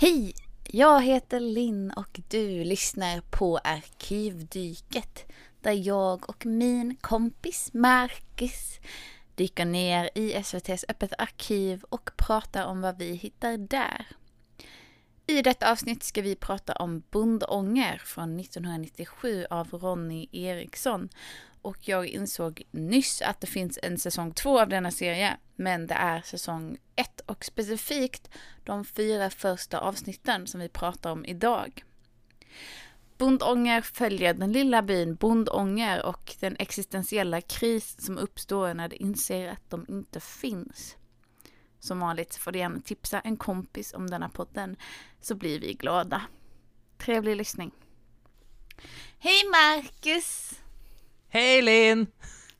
Hej! Jag heter Linn och du lyssnar på Arkivdyket där jag och min kompis Marcus dyker ner i SVTs Öppet arkiv och pratar om vad vi hittar där. I detta avsnitt ska vi prata om Bondånger från 1997 av Ronny Eriksson. Och jag insåg nyss att det finns en säsong två av denna serie, men det är säsong ett och specifikt de fyra första avsnitten som vi pratar om idag. Bondånger följer den lilla byn Bondånger och den existentiella kris som uppstår när de inser att de inte finns. Som vanligt får du gärna tipsa en kompis om denna podden så blir vi glada. Trevlig lyssning. Hej Marcus! Hej Linn!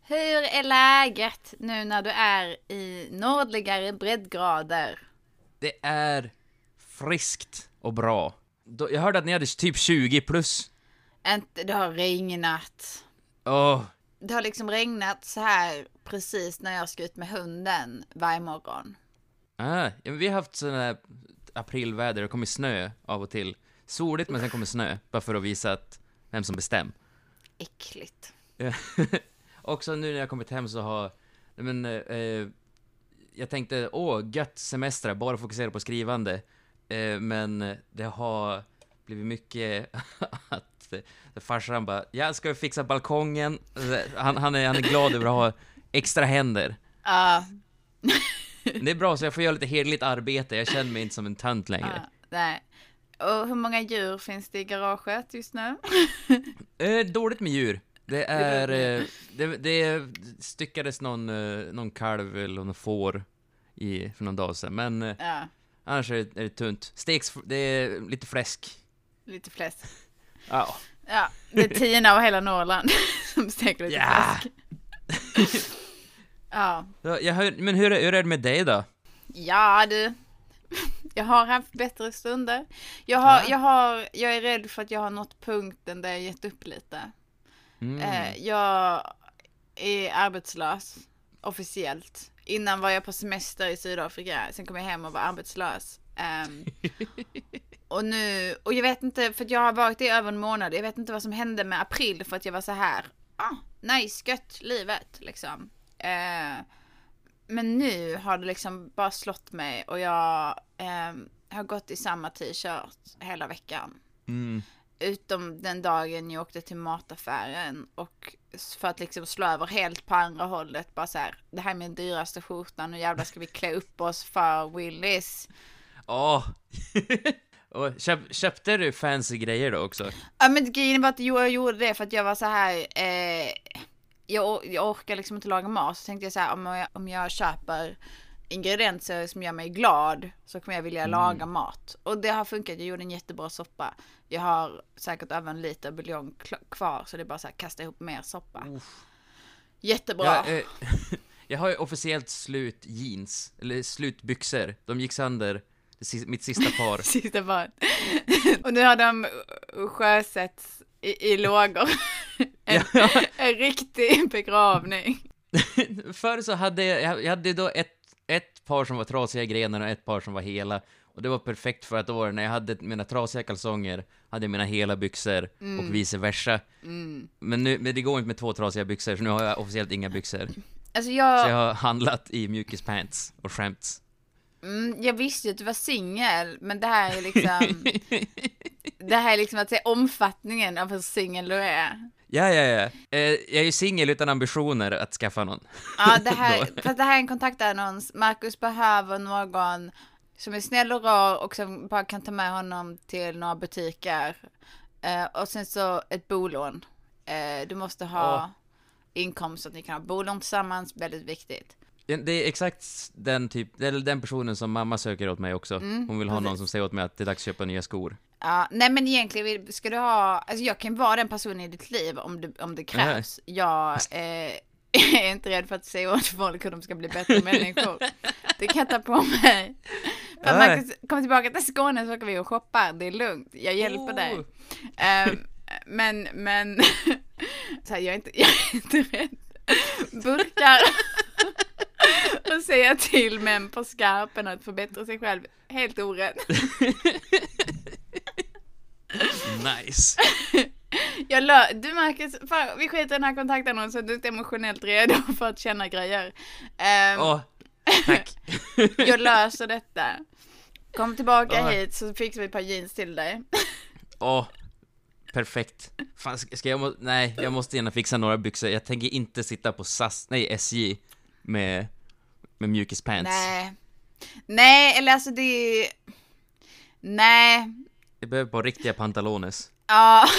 Hur är läget nu när du är i nordligare breddgrader? Det är friskt och bra. Jag hörde att ni hade typ 20 plus. Inte, det har regnat. Åh, Det har liksom regnat så här precis när jag ska ut med hunden varje morgon. ah, ja, vi har haft sån här aprilväder, det kommer snö av och till. Soligt men sen kommer snö, bara för att visa att vem som bestämmer. Äckligt. Också nu när jag kommit hem så har, men, eh, jag tänkte, åh, gött semester, bara fokusera på skrivande. Eh, men det har blivit mycket att eh, farsan bara, jag ska fixa balkongen. Eh, Han, han, är, han är glad över att ha extra händer. Ja, Det är bra, så jag får göra lite hederligt arbete, jag känner mig inte som en tönt längre. ja, nej. Och hur många djur finns det i garaget just nu? Eh, dåligt med djur. Det är, eh, det, det styckades någon, eh, någon kalv eller någon får i, för någon dag sedan, men eh, Ja, annars är det, är det tunt. Steks, det är lite fläsk. lite fläsk. Ja. Ja, det är Tina och hela Norrland som steker lite Ja. fläsk. Ja. Jag hör, men hur, är- hur är det med dig då? Ja du. Jag har haft bättre stunder. Jag, har, Ja. jag, har, jag är rädd för att jag har nått punkten där jag gett upp lite. Mm. Eh, jag är arbetslös officiellt. Innan var jag på semester i Sydafrika, sen kom jag hem och var arbetslös. Ehm, och nu, och jag vet inte, för att jag har varit det i över en månad, jag vet inte vad som hände med april för att jag var så här, ah, nice, gött, livet liksom. Eh, men nu har det liksom bara slått mig och jag ehm, har gått i samma t-shirt hela veckan. Mm. Utom den dagen jag åkte till mataffären och för att liksom slå över helt på andra hållet. Bara så här, det här är min dyraste skjorta, nu jävlar ska vi klä upp oss för Willys. Åh! och köp, köpte du fancy grejer då också? Ja men grejen var att jag gjorde det för att jag var så här. Eh, jag, jag orkar liksom inte laga mat. Så tänkte jag så här, om jag, om jag köper ingredienser som gör mig glad så kommer jag vilja laga mat. Och det har funkat. Jag gjorde en jättebra soppa. Jag har säkert över en liter buljong kvar så det är bara så här kasta ihop mer soppa. Jättebra. Jag, eh, jag har ju officiellt slut jeans, eller slut byxor. De gick sönder, mitt sista par. Sista barn. Och nu har de sjösätts i, i lågor. En, Ja. en riktig begravning. Förr så hade jag, jag hade då ett, ett par som var trasiga i grenen och ett par som var hela. Och det var perfekt för att då var det när jag hade mina trasiga kalsonger, hade jag mina hela byxor och vice versa. Men, nu, men det går inte med två trasiga byxor, så nu har jag officiellt inga byxor. Alltså Så jag, jag har handlat i mjukispants och skämts. mm, jag visste ju att du var singel, men det här är liksom, det här är liksom att se omfattningen av hur singel du är. Ja, ja, ja. Eh, jag är ju singel utan ambitioner att skaffa någon. Ja, det här, fast det här är en kontaktannons. Marcus behöver någon som är snäll och rar och som bara kan ta med honom till några butiker. Eh, och sen så ett bolån. Eh, du måste ha Åh. inkomst så att ni kan ha bolån tillsammans, väldigt viktigt. Det är exakt den typ, den personen som mamma söker åt mig också. Hon vill ha någon precis. som säger åt mig att det är dags att köpa nya skor. Ja, nej men egentligen ska du ha, alltså jag kan vara den personen i ditt liv om det, om det krävs. Jag eh, är inte rädd för att säga åt folk hur de ska bli bättre människor. Det kan jag ta på mig. För Nej. Marcus, kom tillbaka till Skåne så åker vi och shoppar, det är lugnt, jag hjälper dig. Oh. Ehm, men, men, så här, jag, är inte, jag är inte rädd. Burkar och säga till män på skarpen att förbättra sig själv, helt orädd. Nice! Jag lö- du märker, fan, vi skiter i den här kontaktannonsen, du är inte emotionellt redo för att känna grejer. Ehm, Åh, tack. Jag löser detta. Kom tillbaka Ja. hit så fixar vi ett par jeans till dig. Åh, perfekt. Fan, ska jag må- Nej, jag måste gärna fixa några byxor. Jag tänker inte sitta på SAS, nej, SJ med, med mjukispants. Nej. Nej, eller alltså det. Nej. Jag behöver bara riktiga pantalones. Ja.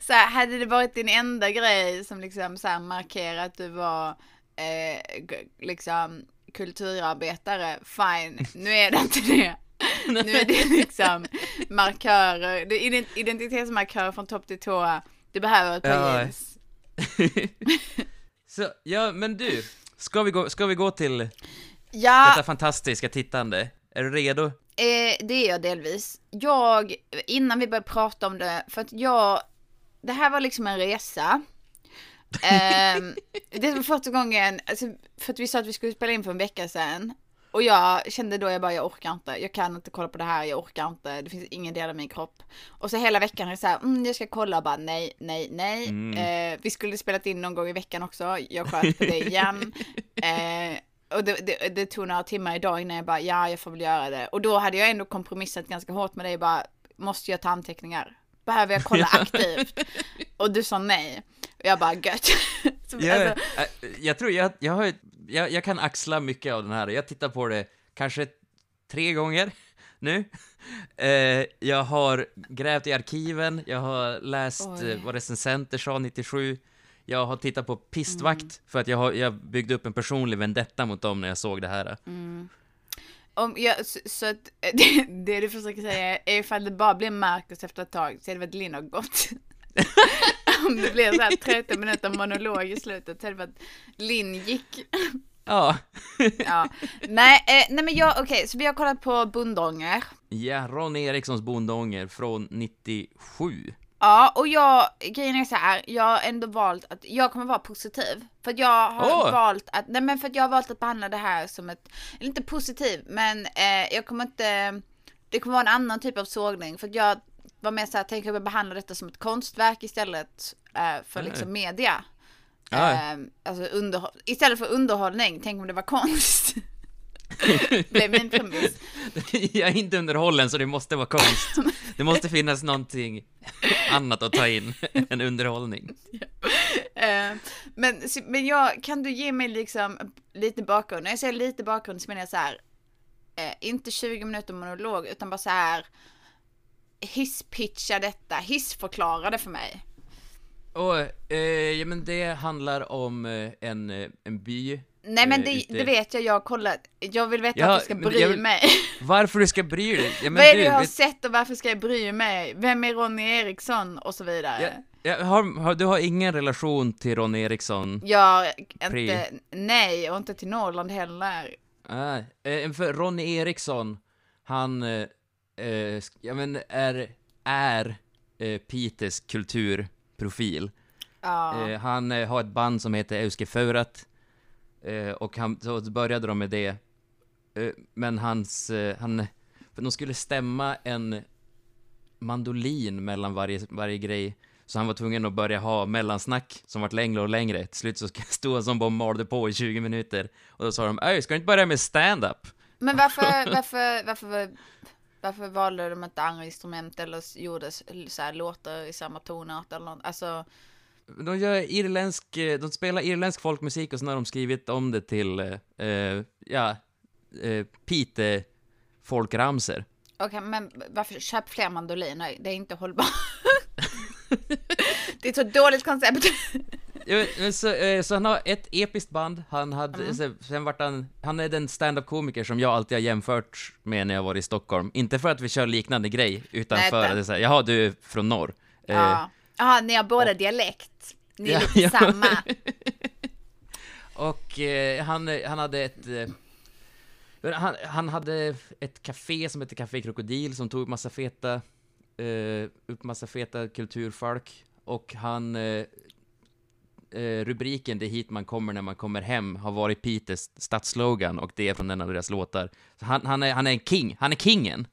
Så här, hade det varit din enda grej som liksom så markerar att du var eh, liksom kulturarbetare, fine. Nu är det inte det. Nu är det liksom markörer, det är ident- identitetsmarkörer från topp till tå. Du behöver ett par Ja. jeans. Så, ja, men du, ska vi gå, ska vi gå till Ja, detta fantastiska tittande? Är du redo? Eh, det är jag delvis. Jag, innan vi börjar prata om det, för att jag, det här var liksom en resa. Ehm, det var första gången, alltså, för att vi sa att vi skulle spela in för en vecka sedan. Och jag kände då, jag bara, jag orkar inte, jag kan inte kolla på det här, jag orkar inte, det finns ingen del av min kropp. Och så hela veckan är det så här, mm, jag ska kolla, och bara nej, nej, nej. Eh, vi skulle spelat in någon gång i veckan också, jag sköt på det igen. Eh, och det, det, det tog några timmar idag innan jag bara, ja, jag får väl göra det. Och då hade jag ändå kompromissat ganska hårt med dig, bara, måste jag ta anteckningar? Behöver jag kolla aktivt? Och du sa nej. Och jag bara, gött. Så, Jag, alltså, jag tror jag, jag, har, jag, jag kan axla mycket av den här. Jag tittar på det kanske tre gånger nu. Eh, jag har grävt i arkiven, jag har läst Oj. eh, vad recensenter sa 97. Jag har tittat på Pistvakt Mm. för att jag, har, jag byggde upp en personlig vendetta mot dem när jag såg det här. Mm. om jag, så, så att det, det du försöker säga är ifall det bara blir Marcus efter ett tag så är det väl Linn har gått. Om det blir så här 30 minuter monolog i slutet så är det Linn gick. Ja. Ja. Nej, eh, nej men jag, okej, så vi har kollat på Bondånger. ja, Ron Erikssons Bondånger från 97. Ja, och jag, grejen är så här, jag har ändå valt att, jag kommer vara positiv. För att jag har Åh! valt att, nej men för att jag har valt att behandla det här som ett, inte positiv, men eh, jag kommer inte, det kommer vara en annan typ av sågning. För att jag var mer så här, tänker jag behandla detta som ett konstverk istället eh, för liksom media. Eh, alltså underhåll, istället för underhållning, tänk om det var konst. Blev min premiss. jag är inte underhållen så det måste vara konst. Det måste finnas någonting annat att ta in än underhållning. Eh, men, men jag, kan du ge mig liksom lite bakgrund? När jag säger lite bakgrund så menar jag så här, eh, inte 20 minuter monolog, utan bara så här, hisspitcha detta, hissförklara det för mig. Och, eh, ja men det handlar om eh, en, eh, en by. Nej men eh, det, det vet jag, jag har kollat, jag vill veta Ja, att du ska bry vill- mig. Varför du ska bry dig? Ja, Vad är det du, jag har vet- sett och varför ska jag bry mig? Vem är Ronny Eriksson och så vidare? Ja, ja, har, har, du har ingen relation till Ron Eriksson? Pri. inte, nej, och inte till Norrland heller. Ah, eh, för Ronny Eriksson, han, eh, ja men är, är eh, Peters kulturprofil. Ja. Eh, han eh, har ett band som heter Euskefeurat, eh, och han, så började de med det. Eh, men hans, eh, han, för de skulle stämma en mandolin mellan varje, varje grej, så han var tvungen att börja ha mellansnack som vart längre och längre. Till slut så stod han som bara malde på i 20 minuter, och då sa de Öj, ska du inte börja med stand-up? Men varför, varför, varför, varför valde de inte andra instrument eller gjorde så här låtar i samma tonart eller något? Alltså, De gör irländsk, eh, de spelar irländsk folkmusik och så har de skrivit om det till, eh, eh, ja, eh, Pite folkramser. okej, men varför köp fler mandoliner? Det är inte hållbart. det är ett så dåligt koncept. Så, eh, så han har ett episkt band, han hade, Mm. så, sen vart han, han är den stand-up-komiker som jag alltid har jämfört med när jag var i Stockholm. Inte för att vi kör liknande grej, utan Nej, för att det är såhär, jaha, du är från norr. Eh, Ja, ja ni har båda dialekt. Ni är Ja, lite ja. samma. Och eh, han, han hade ett... Eh, han, han hade ett café som hette Café Krokodil som tog upp massa feta, eh, upp massa feta kulturfolk. Och han... Eh, eh, rubriken Det är hit man kommer när man kommer hem har varit Peters stadsslogan och det är från en av deras låtar. Så han, han, är, han är en king, han är kingen.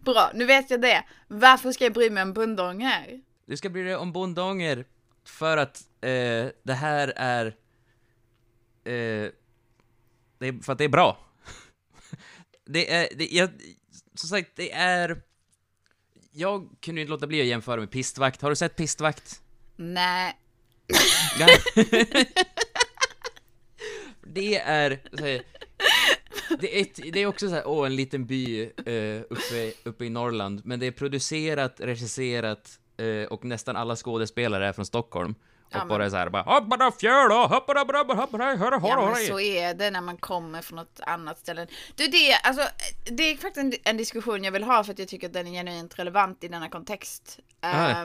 Bra, nu vet jag det. Varför ska jag bry mig om bundånger? Du ska bry dig om bondånger för att eh, det här är... Eh, det är... För att det är bra. det är... Det, jag, som sagt, det är... Jag kunde inte låta bli att jämföra med pistvakt. Har du sett pistvakt? Nej. Ja. det är... här, Det är, ett, det är också så här, åh, en liten by eh, uppe, uppe i Norrland, men det är producerat, regisserat eh, och nästan alla skådespelare är från Stockholm. Och Ja, men- bara så här, bara hoppada fjäll och hoppada brabba hoppada hörra Ja, hörra men så är det när man kommer från något annat ställe. Du, det, alltså, det är faktiskt en, en diskussion jag vill ha för att jag tycker att den är genuint relevant i denna kontext. Ah.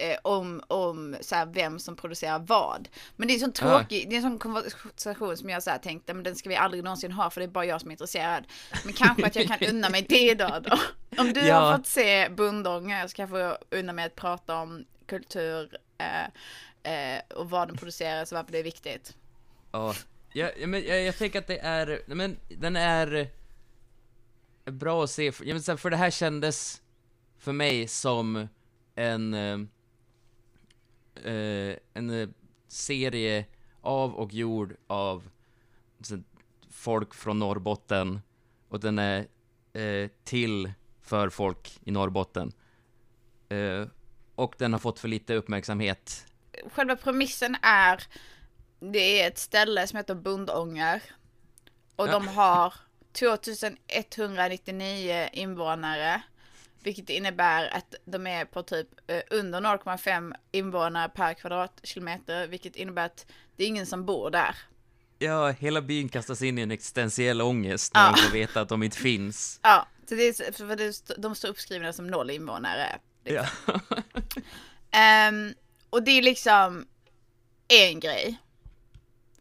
Eh, om om så här, vem som producerar vad. Men det är en sån Ah. tråkig, det är en sån konversation som jag så här tänkte, men den ska vi aldrig någonsin ha för det är bara jag som är intresserad. Men kanske att jag kan unna mig det idag då. Om du Ja. har fått se Bundånger så kanske jag få unna mig att prata om kultur eh, eh, och vad den produceras och varför det är viktigt. Ja, jag, men, jag, jag tänker att det är, men den är eh, bra att se, för, jag men, så här, för det här kändes för mig som en, eh, en eh, serie av och gjord av folk från Norrbotten, och den är eh, till för folk i Norrbotten. Eh, och den har fått för lite uppmärksamhet. själva premissen är det är ett ställe som heter Bundånger och Ja. de har 2199 invånare vilket innebär att de är på typ eh, under 0,5 invånare per kvadratkilometer vilket innebär att det är ingen som bor där. Ja, hela byn kastas in i en existentiell ångest när Ja. de får veta att de inte finns. Ja, så det är, för det, de står uppskrivna som noll invånare. Ja. Ehm, och det är liksom en grej.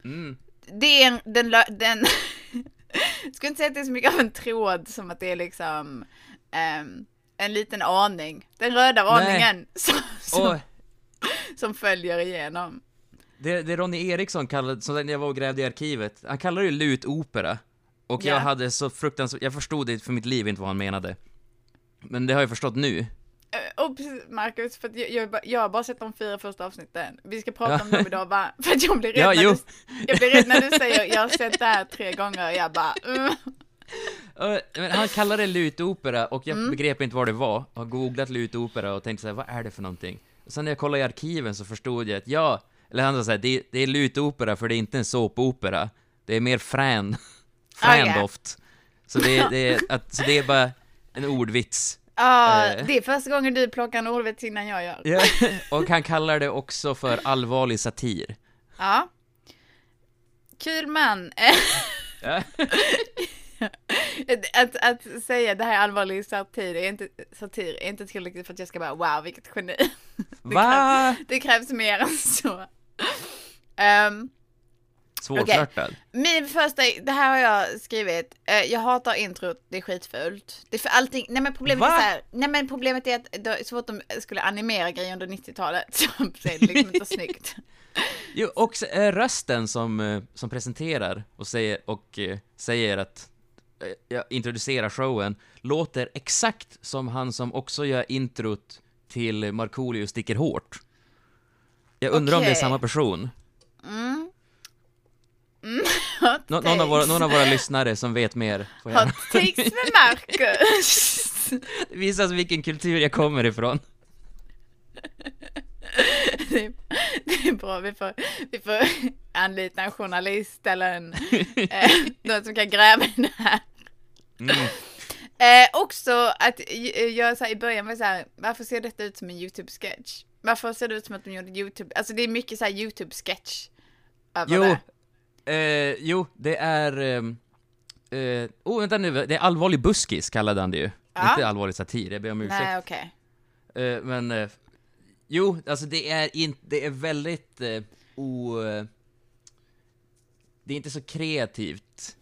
Mm. det är en, den, den jag skulle inte säga att det är så mycket av en tråd som att det är liksom ehm, en liten aning. Den röda aningen som, som, som följer igenom. det, det Ronny Eriksson kallade, som när jag var och grävde i arkivet, han kallade det lutopera. Och jag Ja. hade så fruktansvärt, jag förstod det för mitt liv inte vad han menade. Men det har jag förstått nu. Eh, Och Marcus, för jag, jag, jag har bara sett de fyra första avsnitten. Vi ska prata Ja. om dem idag bara, för jag blir rädd, Ja, när, du, jag blir rädd när du säger jag har sett det här tre gånger och jag bara mm. Uh, men han kallade det lutopera och jag Mm. begrep inte vad det var. Jag har googlat lutopera och tänkte såhär, vad är det för någonting? Och sen när jag kollade i arkiven så förstod jag att ja, eller han sa såhär, det, det är lutopera för det är inte en såpopera. Det är mer frän, Ah, frändoft. Så det, är- det, är, att, så det är bara en ordvits. Ja, Eh. det är första gången du plockar en ordvits innan jag gör. Ja. Och han kallar det också för allvarlig satir. Ja. Kul man. Ja. Att, att säga det här är allvarlig satir är inte, satir är inte tillräckligt för att jag ska bara wow vilket geni. Va? Det krävs mer än så. Um, Svårflörtad. min första, det här har jag skrivit, Eh, jag hatar introt, det är skitfult. Det är för allting, nej men problemet Va? är så här, nej men problemet är att det är så fort de skulle animera grejer under 90-talet så ser det liksom inte snyggt. Jo, och eh, rösten som, eh, som presenterar och säger, och, säger att jag introducerar showen låter exakt som han som också gör introt till Markoolio sticker hårt. Jag undrar om det är samma person. Mm. Mm, Nå- någon, av våra, någon av våra lyssnare som vet mer får Hot takes med Marcus. visa oss vilken kultur jag kommer ifrån. det, är, det är bra, vi får, vi får anlita en journalist eller en, eh, någon som kan gräva i det här. Mm. Eh, också att eh, jag så här, i början var så här, varför ser detta ut som en YouTube-sketch? Varför ser det ut som att de gjorde YouTube, alltså det är mycket så här YouTube-sketch över Jo, det. eh, jo, det är... ehm, Eh, oh, vänta nu, det är allvarlig buskis kallade han det ju. Ja. Inte allvarlig satir, jag ber om ursäkt. Nej, okej. Eh, men, eh, jo, alltså det är inte, det är väldigt eh, o... eh, det är inte så kreativt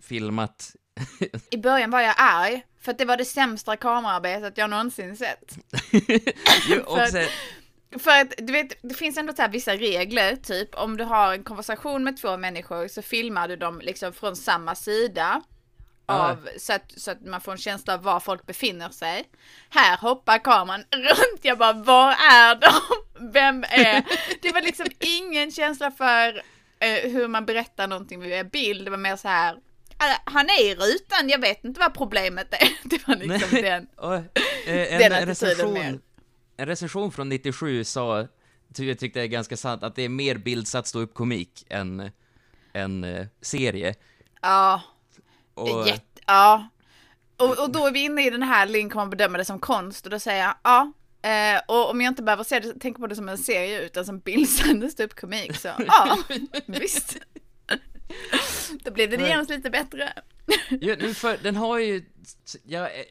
filmat. I början var jag arg, för att det var det sämsta kamerarbetet jag någonsin sett. jo, och För- så, För att du vet, det finns ändå så här vissa regler, typ om du har en konversation med två människor så filmar du dem liksom från samma sida av, så, att, så att man får en känsla av var folk befinner sig. Här hoppar kameran runt, jag bara var är de? Vem är? Det var liksom ingen känsla för eh, hur man berättar någonting via bild, det var mer så här "Ah, han är i rutan, jag vet inte vad problemet är. Det var liksom Nej. den. Och, eh, Den en, attityden recension, mer. en recension från 97 sa, ty- jag tyckte det är ganska sant, att det är mer bildsatt ståuppkomik än, än eh, serie. Ja, Och, jätte, ja. Och, och då är vi inne i den här Linn kommer bedöma det som konst och då säger jag ja. Eh, och om jag inte behöver se det, tänka på det som en serie utan som bildsänd ståuppkomik så ja, visst. Då blev det Men- genast lite bättre. Ja, för, den har ju, jag eh,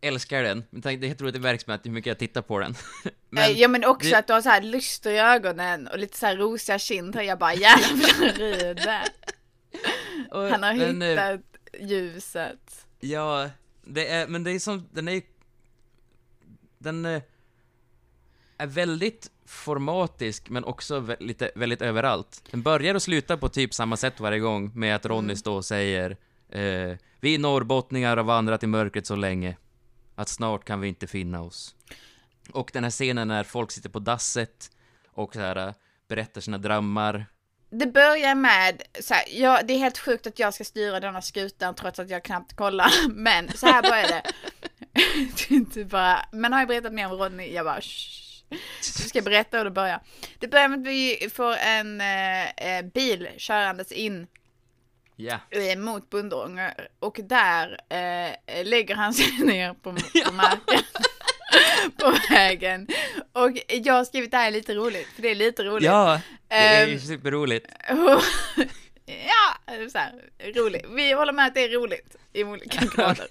älskar den, men tänk- jag tror att det märks med att hur mycket jag tittar på den. Men, Eh, ja men också det- att du har så här lyster i ögonen och lite så här rosiga kinder. Jag bara jävlar och Han har den, eh, hittat ljuset. Ja, det är, men det är som, den är Den eh, är väldigt formatisk, men också vä- lite, väldigt överallt. Den börjar och slutar på typ samma sätt varje gång, med att Ronny står och säger eh, Vi norrbottningar har vandrat i mörkret så länge, att snart kan vi inte finna oss. Och den här scenen när folk sitter på dasset och så här, eh, berättar sina drömmar. Det börjar med, så här, ja, det är helt sjukt att jag ska styra denna skutan trots att jag knappt kollar, men så här börjar det. det är inte bara, men har jag berättat mer om Ronny? Jag bara Shh. Du ska berätta hur det börjar. Det börjar med att vi får en eh, eh, bil körandes in eh, mot Bundånger och där eh, lägger han sig ner på, på marken på vägen. Och jag har skrivit det här är lite roligt, för det är lite roligt. Ja, det är ju Ehm, superroligt. ja, så här, roligt. Vi håller med att det är roligt i olika grader.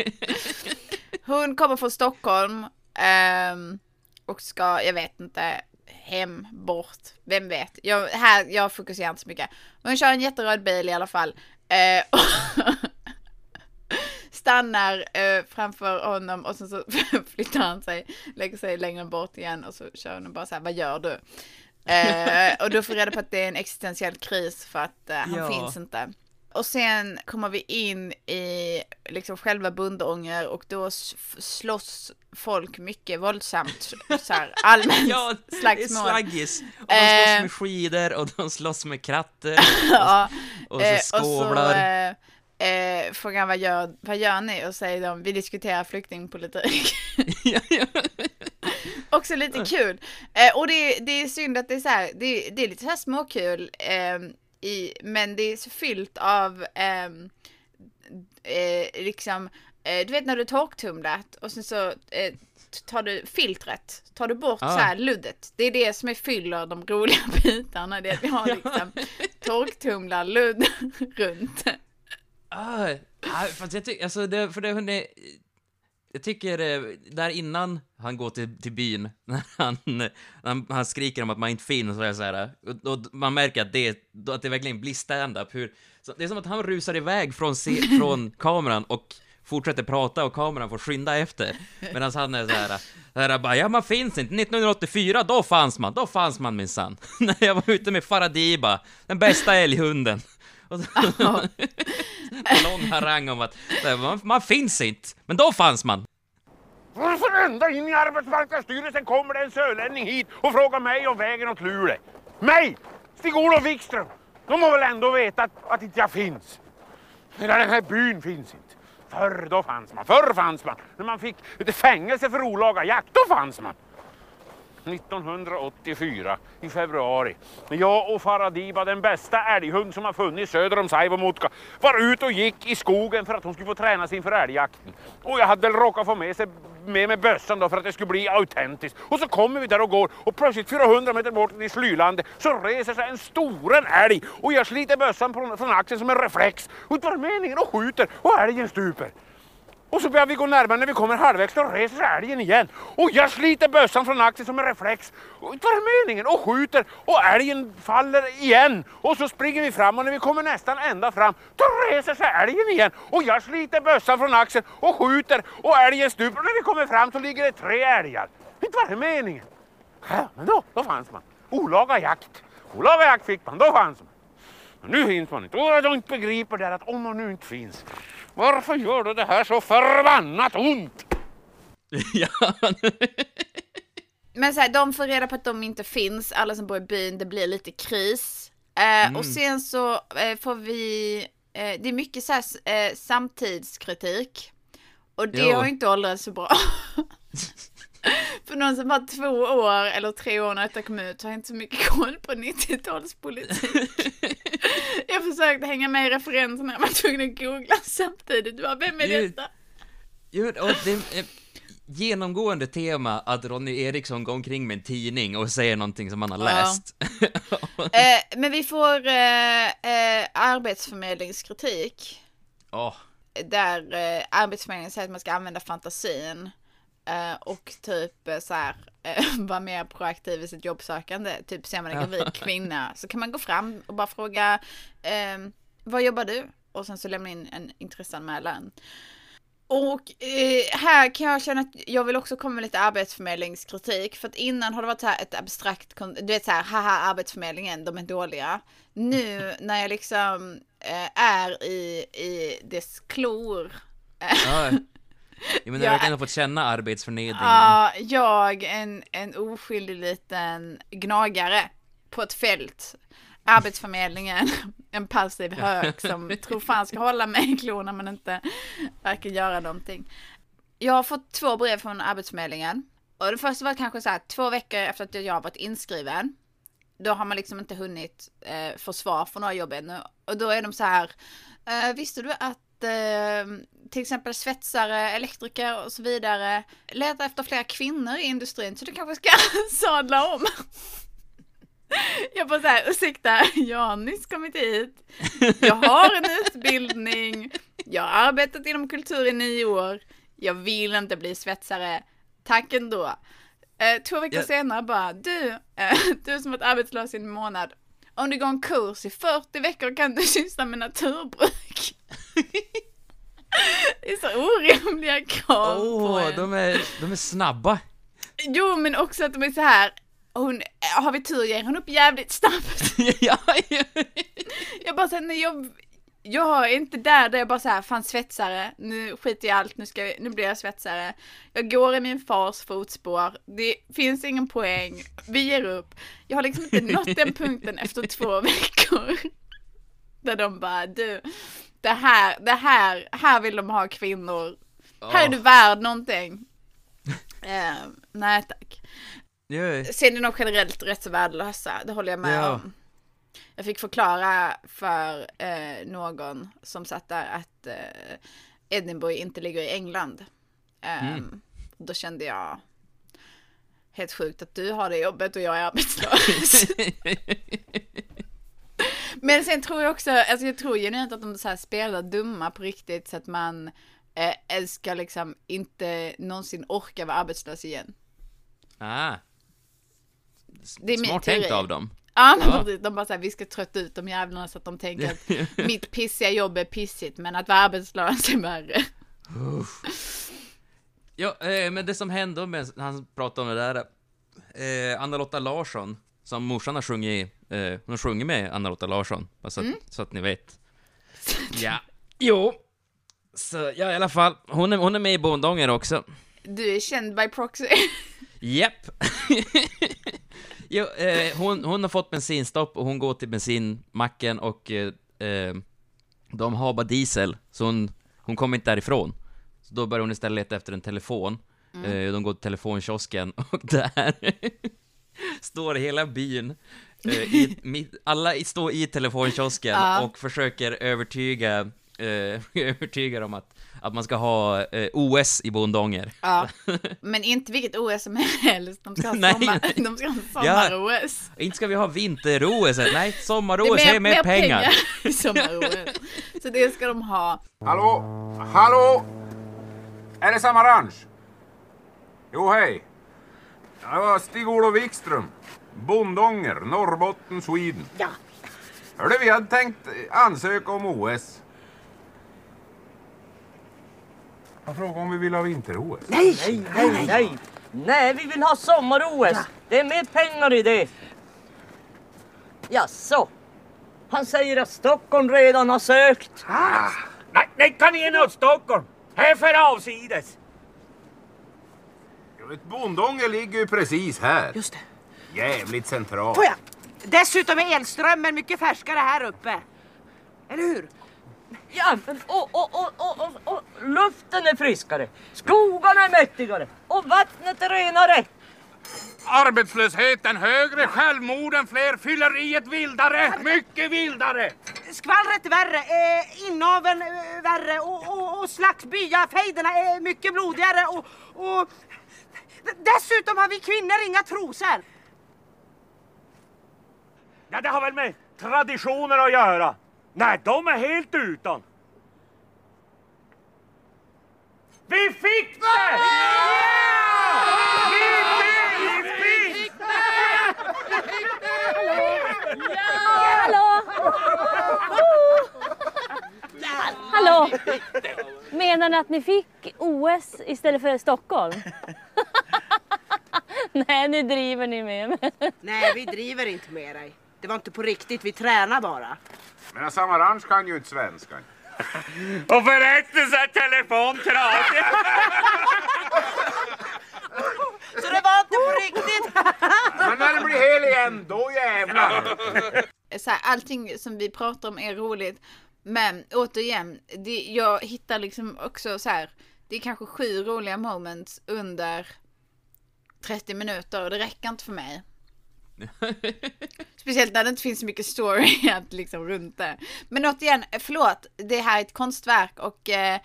Hon kommer från Stockholm ehm, och ska, jag vet inte, hem, bort, vem vet. Jag, här, jag fokuserar inte så mycket. Hon kör en jätteröd bil i alla fall. Eh, och stannar eh, framför honom och sen så flyttar han sig, lägger sig längre bort igen och så kör hon bara så här, vad gör du? Eh, och då får reda på att det är en existentiell kris för att eh, han Ja. finns inte. Och sen kommer vi in i liksom själva Bundånger och då slåss folk mycket våldsamt. Så här, allmänt Ja, slagsmål. slaggis. Och de slåss Eh. med skidor och de slåss med kratter ja, och så eh, skåvlar. Och så eh, eh, frågar vad gör, vad gör ni? Och säger de, vi diskuterar flyktingpolitik. Också lite kul. Eh, och det, det är synd att det är så här, det, det är lite så här småkul. ehm, i, men det är så fyllt av ehm, eh, liksom, eh, du vet när du torktumlat och sen så eh, tar du filtret, tar du bort Ah. så här luddet. Det är det som är fyller de roliga bitarna. Det är att vi har liksom torktumlarludd runt. Ah, ah, fast jag tycker, alltså det, för det, hon är, jag tycker, eh, där innan han går till, till byn, när han, när han, han skriker om att man inte finns, och, så här, och, och man märker att det, att det verkligen blir stand-up, hur, så det är som att han rusar iväg från, se, från kameran och fortsätter prata och kameran får skynda efter. Medan han är så här, så här bara, ja man finns inte, 1984, då fanns man, då fanns man minsann. När jag var ute med Faradiba, den bästa älghunden. Och så, lång harang om att nej, man, man finns inte, men då fanns man. Varför ända in i arbetsmarknadsstyrelsen kommer det en sörlänning hit och frågar mig om vägen åt Luleå? Mig! Stig-Olof Wikström! De må väl ändå veta att, att inte jag finns? Hela den här byn finns inte. Förr då fanns man, förr fanns man. När man fick fängelse för olaga jakt, då fanns man. 1984 i februari. När jag och Faradiba, den bästa älghund som har funnits söder om Saivomutka, var ute och gick i skogen för att hon skulle få tränas inför älgjakten. Och jag hade väl råkat få med, sig, med mig bössan då för att det skulle bli autentiskt. Och så kommer vi där och går och plötsligt 400 meter bort i slylandet så reser sig en storen älg och jag sliter bössan från, från axeln som en reflex. Och det var meningen och skjuter och älgen stuper. Och så börjar vi gå närmare när vi kommer halvvägs, då reser sig älgen igen. Och jag sliter bössan från axeln som en reflex. Och det meningen och skjuter och älgen faller igen. Och så springer vi fram och när vi kommer nästan ända fram, då reser sig älgen igen. Och jag sliter bössan från axeln och skjuter och älgen stup Och när vi kommer fram så ligger det tre älgar. Inte var det meningen. Ja, men då, då fanns man. Olaga jakt. Olaga jakt fick man, då fanns man. Men nu finns man inte. Och jag inte begriper det här att om man nu inte finns, varför gör du det här så förbannat ont? ja, Men så här, de får reda på att de inte finns, alla som bor i byn, det blir lite kris. Eh, Och sen så eh, får vi, eh, det är mycket så här, eh, samtidskritik. Och det Jo. har inte åldrats så bra. För någon som var två år eller tre år när detta kom ut har inte så mycket koll på 90-talspolitik. jag försökte hänga med i referenserna, jag var tvungen att googla samtidigt. Du bara, vem är Gud. detta? Jo, och det ett genomgående tema att Ronny Eriksson går omkring med en tidning och säger någonting som han har Ja. läst. Eh, men vi får eh, eh, arbetsförmedlingskritik. Åh, där eh, Arbetsförmedlingen säger att man ska använda fantasin eh, och typ eh, så här eh, vara mer proaktiv i sitt jobbsökande. Typ ser man en gravid kvinna så kan man gå fram och bara fråga eh, vad jobbar du? Och sen så lämna in en intresseanmälan. Och eh, här kan jag känna att jag vill också komma med lite arbetsförmedlingskritik. För att innan har det varit så här ett abstrakt, du vet så här, haha arbetsförmedlingen, de är dåliga. Nu när jag liksom eh, är i, i dess klor. ja. Jo, men du har verkligen fått känna arbetsförnedringen. Ja, jag, en, en oskyldig liten gnagare på ett fält. Arbetsförmedlingen, en passiv hök som tror fan ska hålla mig i klorna men inte verkar göra någonting. Jag har fått två brev från Arbetsförmedlingen. Och det första var kanske så här två veckor efter att jag varit inskriven. Då har man liksom inte hunnit eh, få svar från några jobb ännu. Och då är de så här, eh, visste du att eh, till exempel svetsare, elektriker och så vidare letar efter flera kvinnor i industrin så du kanske ska sadla om. Jag bara såhär, ursäkta, jag har nyss kommit hit. Jag har en utbildning. Jag har arbetat inom kultur i nio år. Jag vill inte bli svetsare. Tack ändå. Eh, två veckor Ja. senare bara, du, eh, du som varit arbetslös i en månad. Om du går en kurs i 40 veckor kan du syssla med naturbruk. Det är så orimliga krav på Åh, en. de, är, de är snabba. Jo, men också att de är så här. Hon, har vi tur ger hon upp jävligt snabbt. ja, ja. Jag bara säger, nej jag, jag är inte där där jag bara så här, fan svetsare, nu skiter jag i allt, nu, ska vi, nu blir jag svetsare. Jag går i min fars fotspår, det finns ingen poäng, vi ger upp. Jag har liksom inte nått den punkten efter två veckor. Där de bara, du, det här, det här, här vill de ha kvinnor. Här är du värd någonting. Eh, nej tack. Ja, Sen är de generellt rätt så värdelösa, det håller jag med Ja. om. Jag fick förklara för eh, någon som satt där att eh, Edinburgh inte ligger i England. Ehm, Då kände jag helt sjukt att du har det jobbet och jag är arbetslös. Men sen tror jag också, alltså jag tror genuint att de så här spelar dumma på riktigt så att man eh, ska liksom inte någonsin orka vara arbetslös igen. ah. Det är Smart tänkt av dem. Ja, men Ja. precis. De bara såhär, vi ska trötta ut de jävlarna så att de tänker att mitt pissiga jobb är pissigt, men att vara arbetslös är värre. Ja, eh, men det som hände med, han pratade om det där, eh, Anna-Lotta Larsson, som morsan har sjungit, eh, hon har sjungit med Anna-Lotta Larsson, bara så, att, Mm. så att ni vet. Ja, jo. Så, ja i alla fall, hon är, hon är med i Bondånger också. Du är känd by proxy. Japp. jo, eh, hon, hon har fått bensinstopp och hon går till bensinmacken och eh, eh, de har bara diesel, så hon, hon kommer inte därifrån. Så då börjar hon istället leta efter en telefon. Eh, de går till telefonkiosken och där står hela byn, eh, i, mitt, alla står i telefonkiosken Ja. och försöker övertyga, eh, övertyga dem att, att man ska ha eh, OS i Bondånger. Ja, men inte vilket OS som helst. De ska ha Nej, sommar, nej. de ska ha sommar-OS. Inte ska vi ha vinter-OS, nej, Det sommar-OS, det är mer pengar. i sommar-OS. Så det ska de ha. Hallå? Hallå? Är det samma ranch? Jo, hej. Det var Stig-Olof Wikström. Bondånger, Norrbotten, Sweden. Ja. Hörde, vi hade tänkt ansöka om OS. Jag frågade om vi vill ha vinter-OS. Nej, nej, nej, nej. Nej, vi vill ha sommar-OS. Det är mer pengar i det. Jaså? Han säger att Stockholm redan har sökt. Nej, nej, kan ni åt Stockholm! Här för avsides! Ett bondånger ligger ju precis här. Just det. Jävligt centralt. Får jag? Dessutom är elströmmen mycket färskare här uppe. Eller hur? Ja, och, och, och, och, och, och luften är friskare, skogarna är mäktigare och vattnet är renare. Arbetslösheten högre, självmorden fler, fylleriet vildare, mycket vildare! Skvallret är värre, eh, inaveln eh, värre och, och, och slagsbyafejderna är mycket blodigare och, och dessutom har vi kvinnor inga trosor. Ja, det har väl med traditioner att göra. Nej, de är helt utan. Vi fick det! Vi fick Hallå! Hallå! Menar ni att ni fick OS istället för Stockholm? Nej, nu driver ni med mig. Nej, vi driver inte med dig. Det var inte på riktigt, vi tränar bara. Men Samaranch kan ju inte svenska. Och förresten så är telefon trasig. Så det var inte på riktigt. Men när det blir hel igen, då jävlar! så här, allting som vi pratar om är roligt. Men återigen, det, jag hittar liksom också så här, det är kanske sju roliga moments under 30 minuter och det räcker inte för mig. Speciellt när det inte finns så mycket story att liksom runt det. Men återigen, förlåt, det här är ett konstverk och eh,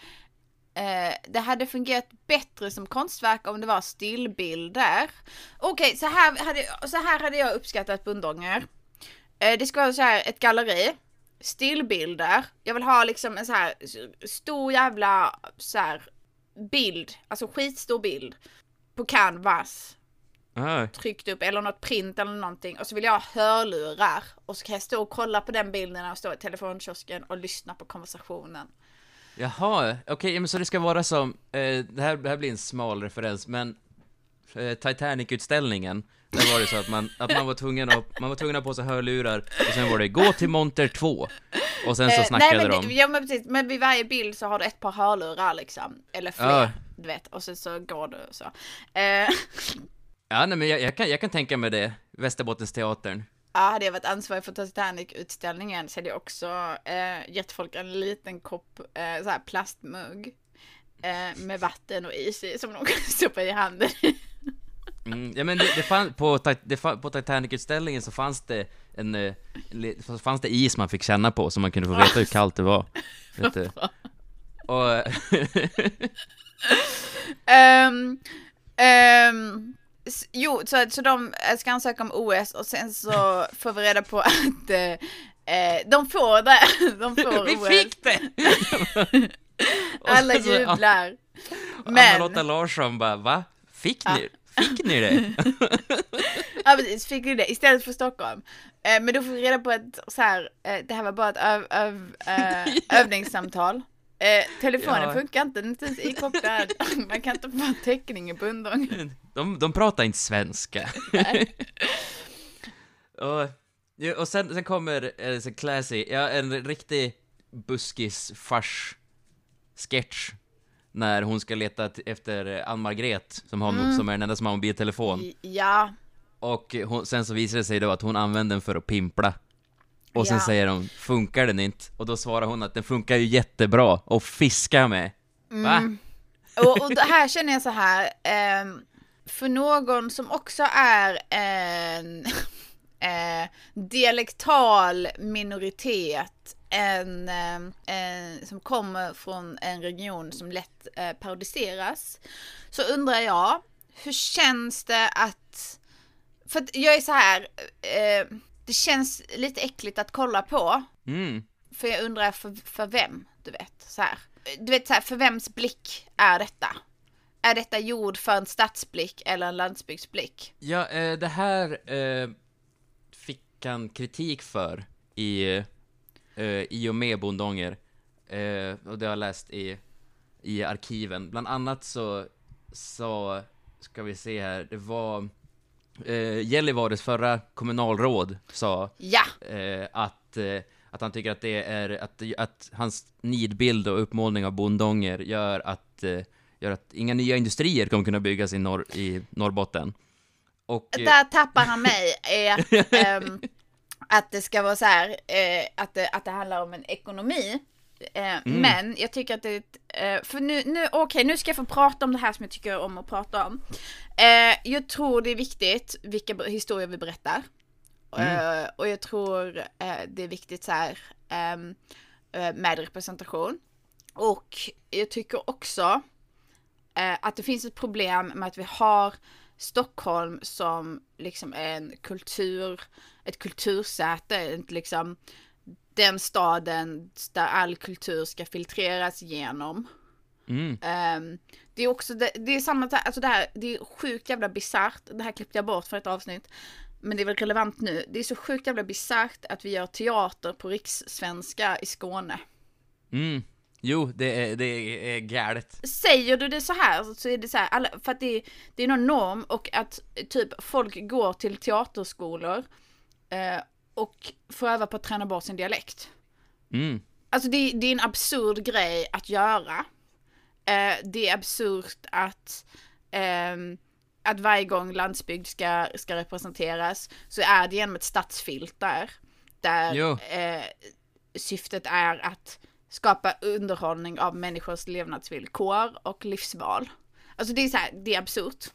eh, det hade fungerat bättre som konstverk om det var stillbilder. Okej, så, här hade, så här hade jag uppskattat Bundånger. Eh, det ska vara så här ett galleri, stillbilder. Jag vill ha liksom en så här stor jävla så här bild, alltså skitstor bild på canvas. Tryckt upp eller något print eller någonting. Och så vill jag ha hörlurar. Och så kan jag stå och kolla på den bilden och stå i telefonkiosken och lyssna på konversationen. jaha, okej, men så det ska vara som, eh, det, här, det här blir en smal referens, men eh, Titanic-utställningen, där var det så att man, att man var tvungen att, man var tvungen att ha på sig hörlurar, och sen var det gå till monter 2, och sen så Eh, snackade nej, men, de. Ja men precis, men vid varje bild så har du ett par hörlurar liksom, eller fler, Ja. du vet, och sen så går du så. Eh, Ja, nej men jag, jag, kan, jag kan tänka mig det, Västerbottensteatern. Ja, hade jag varit ansvarig för Titanic-utställningen så hade jag också eh, gett folk en liten kopp eh, så här plastmugg eh, med vatten och is i som de kan stoppa i handen. Mm, ja men det, det fann, på, det, på Titanic-utställningen så fanns det en, eh, en, så fanns det is man fick känna på så man kunde få veta hur kallt det var. Vet du. Och, ehm, s- jo, så, så de ska ansöka om OS och sen så får vi reda på att eh, eh, de får det. De får vi OS. fick det! Alla jublar. Men- Anna-Lotta Larsson bara, va? Fick ni, fick ni det? Ja precis, fick vi det istället för Stockholm. Eh, men då får vi reda på att så här, eh, det här var bara ett öv, öv, eh, övningssamtal. Eh, telefonen Ja. funkar inte, den är inte ikopplad. Man kan inte få täckning i Bundång. De, de pratar inte svenska. och, och sen, sen kommer eh, så classy, ja, en riktig buskis-fars sketch när hon ska leta efter Ann-Margret, som, har, Mm. som är den enda som har mobiltelefon. Ja, Och hon, sen så visar det sig då att hon använder den för att pimpla. Och sen Ja. säger de, funkar den inte? Och då svarar hon att den funkar ju jättebra, och fiska med. Va? Mm. och, och det här känner jag så här, ehm, för någon som också är en eh, dialektal minoritet, en, eh, eh, som kommer från en region som lätt eh, parodiseras, så undrar jag, hur känns det att, för att jag är så här, eh, det känns lite äckligt att kolla på, Mm. för jag undrar för, för vem, du vet, så här. Du vet så här, för vems blick är detta? Är detta gjord för en stadsblick eller en landsbygdsblick? Ja, eh, det här eh, fick han kritik för i, eh, i och med Bondånger. Eh, och det har jag läst i, i arkiven. Bland annat så, så ska vi se här, det var eh, Gällivares förra kommunalråd sa Ja! eh, att, eh, att han tycker att det är, att, att hans nidbild och uppmålning av bondånger gör att, eh, gör att inga nya industrier kommer kunna byggas i, norr, i Norrbotten. Och, Där tappar han mig. Att det ska vara så här, eh, att, det, att det handlar om en ekonomi. Eh, Men jag tycker att det, eh, för nu, nu okej nu ska jag få prata om det här som jag tycker om att prata om. Eh, jag tror det är viktigt vilka historier vi berättar. Eh, och jag tror eh, det är viktigt så här ehm, eh, med representation. Och jag tycker också att det finns ett problem med att vi har Stockholm som liksom en kultur, ett kultursäte, liksom den staden där all kultur ska filtreras igenom. mm, Ehm, det är också, det, det är samma, alltså det här, det är sjukt jävla bisarrt, det här klippte jag bort för ett avsnitt. Men det är väl relevant nu. Det är så sjukt jävla bisarrt att vi gör teater på rikssvenska i Skåne. mm, jo, det är, det är galet. Säger du det så här så är det så här, alla, för att det, det är någon norm och att typ folk går till teaterskolor eh, och får öva på att träna bort sin dialekt. Mm, Alltså det, det är en absurd grej att göra. Eh, det är absurt att, ehm, att varje gång landsbygd ska, ska representeras så är det genom ett stadsfilter. Där eh, syftet är att skapa underhållning av människors levnadsvillkor och livsval. Alltså det är så här, det är absurt.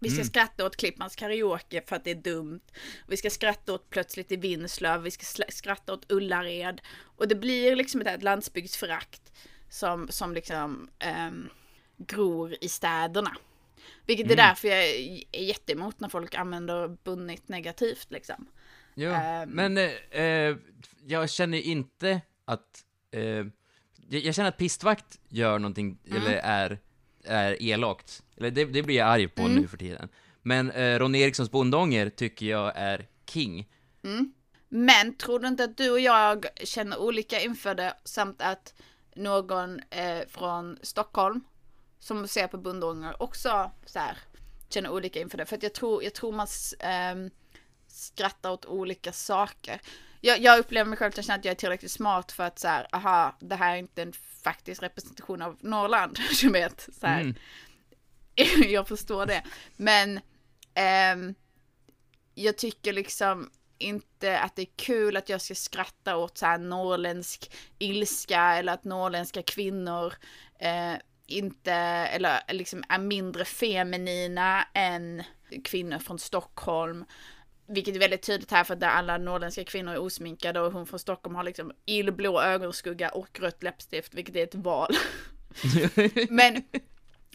Vi ska skratta åt Klippmans karaoke för att det är dumt. Vi ska skratta åt Plötsligt i Vinslöv, vi ska skratta åt Ullared. Och det blir liksom ett, landsbygdsförakt som, som liksom ehm, gror i städerna. Vilket är därför jag är jätteemot när folk använder bunnit negativt liksom. jo. Ehm. Men eh, eh, jag känner inte att, eh, jag, känner att pistvakt gör någonting, eller är, är elakt. Eller det, det blir jag arg på nu för tiden. Men eh, Ron Erikssons bondånger tycker jag är king. Men tror du inte att du och jag känner olika inför det samt att någon eh, från Stockholm som ser på bundånger också så här, känner olika inför det? För att jag tror, jag tror man ehm, skrattar åt olika saker. Jag, jag upplever mig själv att jag känner att jag är tillräckligt smart för att så här, aha, det här är inte en faktisk representation av Norrland, du vet. Så här. Mm. jag förstår det. Men ehm, jag tycker liksom inte att det är kul att jag ska skratta åt så här norrländsk ilska eller att norrländska kvinnor eh, inte, eller liksom är mindre feminina än kvinnor från Stockholm. Vilket är väldigt tydligt här för att alla norrländska kvinnor är osminkade och hon från Stockholm har liksom illblå ögonskugga och rött läppstift, vilket är ett val. Men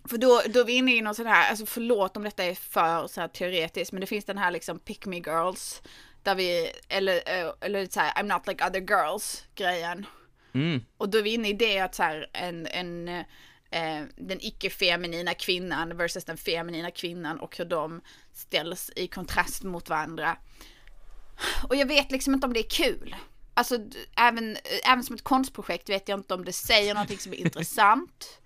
för då, då är vi inne i någon sån här, alltså förlåt om detta är för så här teoretiskt, men det finns den här liksom pick me girls, där vi, eller, eh, eller så här, I'm not like other girls grejen. Mm. Och då är vi inne i det att så här, en, en, eh, den icke-feminina kvinnan versus den feminina kvinnan och hur de ställs i kontrast mot varandra. Och jag vet liksom inte om det är kul. Alltså även, även som ett konstprojekt vet jag inte om det säger någonting som är intressant.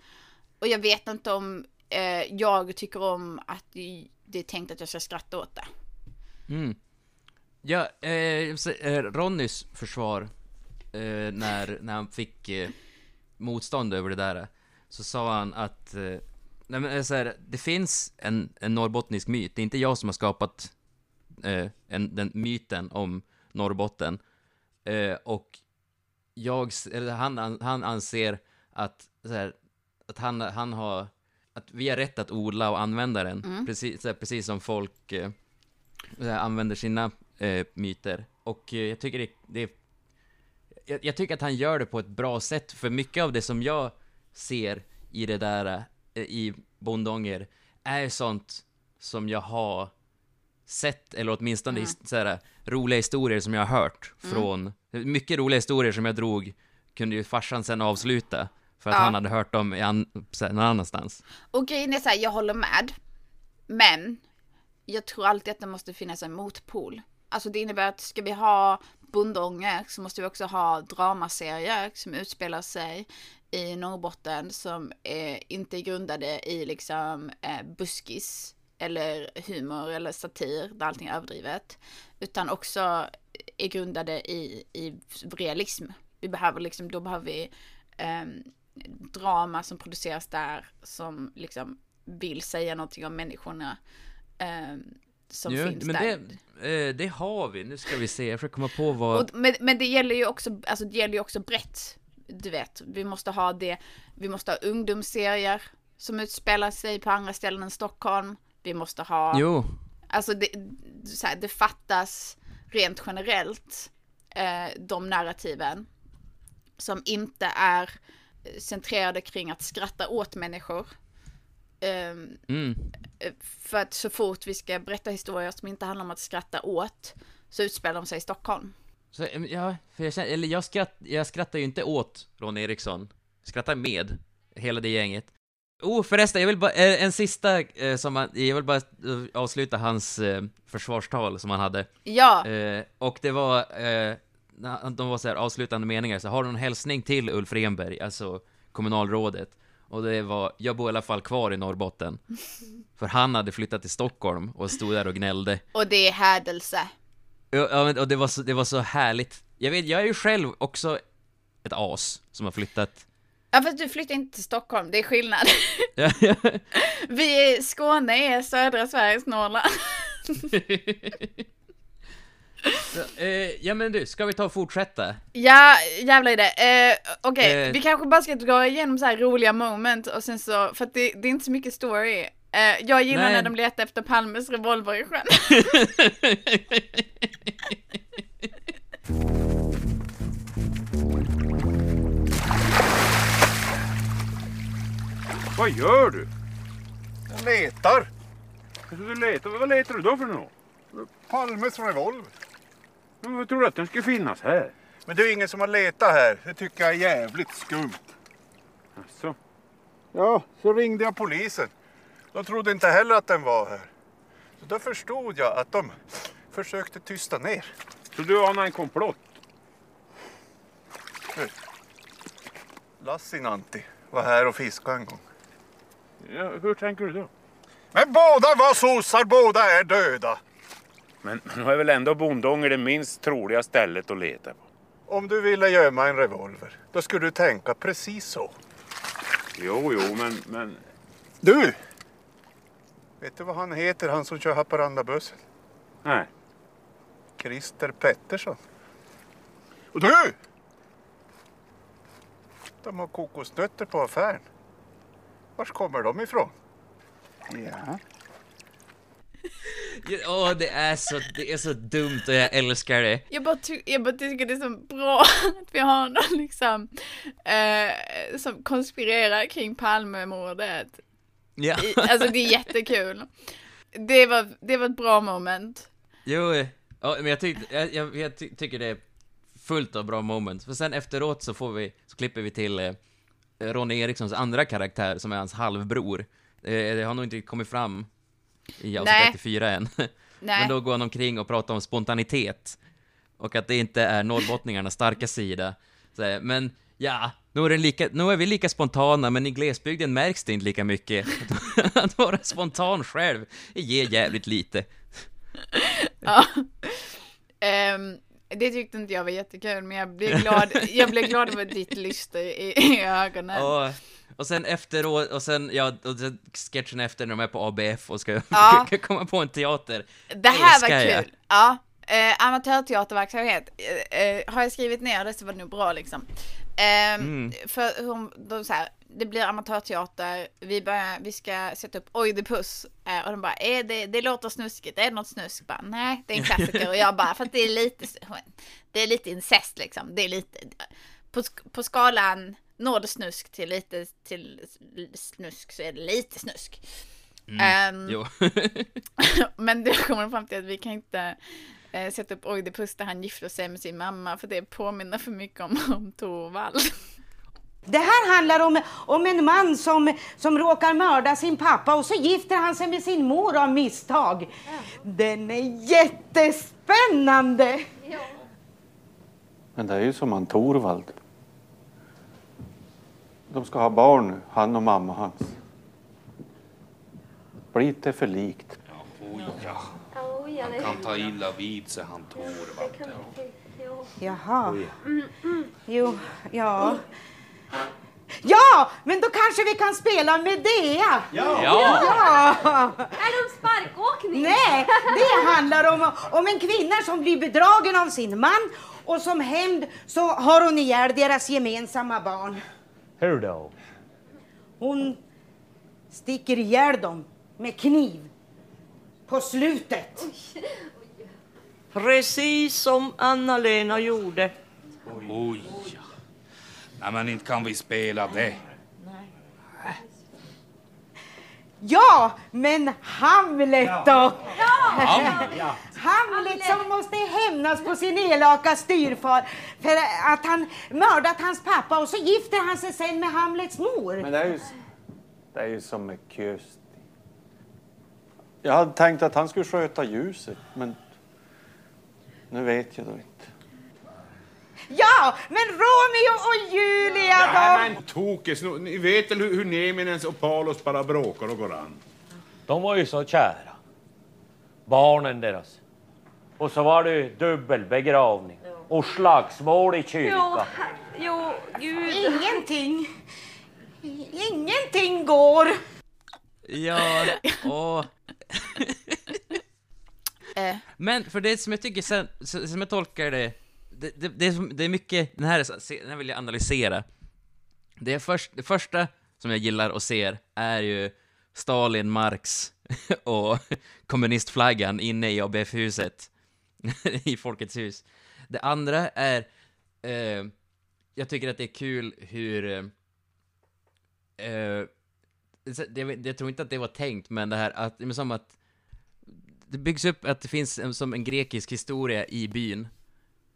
Och jag vet inte om eh, jag tycker om att det- är tänkt att jag ska skratta åt det. Mm. Ja, eh, eh, Ronnys försvar, eh, när, när han fick eh, motstånd över det där, så sa han att, eh, nej men eh, så här, det finns en, en norrbottnisk myt, det är inte jag som har skapat eh, en, den myten om Norrbotten, eh, och jag, eller han, an- han anser att, så här, att han, han har, att vi har rätt att odla och använda den, precis, så här, precis som folk eh, använder sina eh, myter. Och jag tycker det, det jag, jag tycker att han gör det på ett bra sätt, för mycket av det som jag ser i det där, eh, i Bondånger, är sånt som jag har sett, eller åtminstone his- så här, roliga historier som jag har hört från, mycket roliga historier som jag drog, kunde ju farsan sen avsluta, för att Ja. han hade hört dem i an, så här, någon annanstans. Och grejen är så här, jag håller med. Men jag tror alltid att det måste finnas en motpol. Alltså det innebär att ska vi ha bondånger så måste vi också ha dramaserier som utspelar sig i Norrbotten som eh, inte är grundade i liksom eh, buskis eller humor eller satir där allting är överdrivet. Utan också är grundade i, i realism. Vi behöver liksom, då behöver vi ehm, drama som produceras där som liksom vill säga någonting om människorna ehm, som Jo, finns men där. det, eh, det har vi. Nu ska vi se, jag försöker komma på vad... Och, men, men det gäller ju också, alltså det gäller ju också brett. Du vet, vi måste ha det, vi måste ha ungdomsserier som utspelar sig på andra ställen än Stockholm. Vi måste ha, Jo, alltså det, så här, det fattas rent generellt eh, de narrativen som inte är centrerade kring att skratta åt människor. Ehm, mm. för att så fort vi ska berätta historier som inte handlar om att skratta åt så utspelar de sig i Stockholm. Så, ja, för jag känner, eller jag, skratt, jag skrattar ju inte åt Ron Eriksson. Jag skrattar med hela det gänget. Oh, förresten, jag vill bara, eh, en sista eh, som han, jag vill bara eh, avsluta hans eh, försvarstal som han hade. Ja, Eh, och det var, eh, de var så här avslutande meningar, så har du någon hälsning till Ulf Renberg, alltså kommunalrådet? Och det var, jag bor i alla fall kvar i Norrbotten. För han hade flyttat till Stockholm och stod där och gnällde. och det är hädelse. Ja, men- och det var, så, det var så härligt. Jag vet, jag är ju själv också ett as som har flyttat. Ja fast du flyttar inte till Stockholm, det är skillnad. Ja, ja. Vi är, Skåne är södra Sveriges Norrland. Så, eh, ja men du, ska vi ta och fortsätta? Ja, jävla idé. Eh, Okej, Eh. vi kanske bara ska dra igenom så här roliga moment och sen så, för att det, det är inte så mycket story. Eh, jag gillar Nej. när de letar efter Palmes revolver i sjön. Vad gör du? Jag letar. Du letar, vad letar du då för något? Palmes revolver. Men Vad tror du att den skulle finnas här? Men det är ingen som har letat här. Det tycker jag är jävligt skumt. Alltså. Ja, så ringde jag polisen. De trodde inte heller att den var här. Så då förstod jag att de försökte tysta ner. Så du anar en komplott? Lassinantti var här och fiskade en gång. Ja, hur tänker du då? Men båda var sossar, båda är döda. Men nu är väl ändå Bondånger det minst troliga stället att leta på? Om du ville gömma en revolver, då skulle du tänka precis så. Jo, jo, men, men... Du! Vet du vad han heter, han som kör Haparandabussen? Nej. Christer Pettersson. Och du! De har kokosnötter på affären. Vars kommer de ifrån? Ja. Ja, Åh, det är så, det är så dumt och jag älskar det. Jag bara, jag bara tycker det är så bra att vi har någon liksom eh, som konspirerar kring Palmemordet. Ja. I- Alltså det är jättekul. Det var, det var ett bra moment. Jo, eh, ja, men jag, tyckte, jag, jag, jag ty, tycker det är fullt av bra moments. För sen efteråt så får vi, så klipper vi till eh, Ronny Erikssons andra karaktär som är hans halvbror. Eh, det har nog inte kommit fram i avsnitt Nej. 34 än. Nej. Men då går han omkring och pratar om spontanitet. Och att det inte är norrbottningarnas starka sida. Så, här, men ja, nu är, lika, nu är vi lika spontana, men i glesbygden märks det inte lika mycket. att vara spontan själv ger jävligt lite. Ja. Ehm, det tyckte inte jag var jättekul, men jag blev glad, jag blev glad över ditt lyster i, i ögonen. Och, och sen efteråt, och sen, ja, och sen sketchen efter när de är på ABF och ska Ja. komma på en teater. Det här var jag. kul. Ja. Eh, amatörteaterverksamhet. Eh, eh, har jag skrivit ner det så var det nog bra liksom. Ehm, Mm. För hon, de så här, det blir amatörteater, vi, börjar, vi ska sätta upp Oidipus eh, och de bara, är det, det låter snuskigt, är det något snusk? Bara, Nej, det är en klassiker och jag bara, för att det är lite, det är lite incest liksom, det är lite, på, på skalan noll snusk till lite till snusk så är det lite snusk. Ehm, Jo. men det kommer de fram till att vi kan inte eh, sätta upp Oidipus där han gifter sig med sin mamma för det påminner för mycket om, om Torvald. Det här handlar om, om en man som, som råkar mörda sin pappa och så gifter han sig med sin mor av misstag. Den är jättespännande! Men det är ju som han Torvald. De ska ha barn nu, han och mamma hans. Blir det för likt? Oj, han är... ta illa vid sig han Torvald. Jaha. Jo, ja. Ja, men då kanske vi kan spela Medea. Ja. ja. Är de sparkåkning? Nej, det handlar om, om en kvinna som blir bedragen av sin man och som hämnd så har hon ihjäl deras gemensamma barn. Hur då? Hon sticker ihjäl dem med kniv på slutet. Precis som Anna-Lena gjorde. Oj, ja. Nej, men inte kan vi spela det. Ja, men Hamlet då? Hamlet. Hamlet som måste hämnas på sin elaka styrfar för att han mördat hans pappa och så gifter han sig sen med Hamlets mor. Men det är ju, det är ju som med Kysti. Jag hade tänkt att han skulle sköta ljuset, men nu vet jag då inte. Ja, men Romeo och Julia då? Nej men tokis, nu- ni vet väl hur, hur Neminens och Palos bara bråkar och går an? De var ju så kära. Barnen deras. Och så var det ju dubbel begravning. Och slagsmål i Jo, kyrkan. jo, gud. Ingenting. Ingenting går. Ja, åh. Eh. Men för det som jag tycker sen, som jag tolkar det, det, det, det, är, det är mycket, den här, den här vill jag analysera. Det, är först, det första som jag gillar och ser är ju Stalin, Marx och kommunistflaggan inne i ABF-huset, i Folkets hus. Det andra är, eh, jag tycker att det är kul hur eh, eh jag, jag tror inte att det var tänkt, men det här att, men som att det byggs upp att det finns en, som en grekisk historia i byn.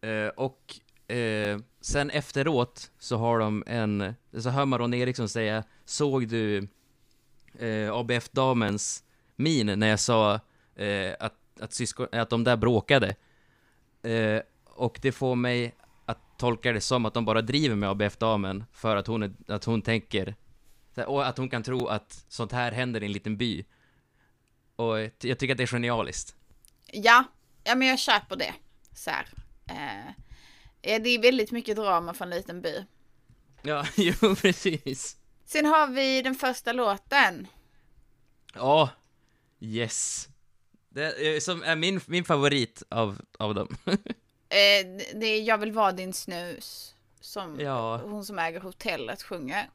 Eh, och eh, sen efteråt så har de en, så hör man Ron Eriksson säga, såg du eh, ABF-damens min när jag sa eh, att, att, syskon, att de där bråkade? Eh, och det får mig att tolka det som att de bara driver med ABF-damen för att hon, är, att hon tänker här, och att hon kan tro att sånt här händer i en liten by. Och jag ty- jag tycker att det är genialiskt. Ja, ja men jag köper det. Så här. Eh, eh, det är väldigt mycket drama för en liten by. Ja, jo precis. Sen har vi den första låten. Ja, yes. Det är, som är min, min favorit av, av dem. Eh, det är Jag vill vara din snus. Som Ja. hon som äger hotellet sjunger.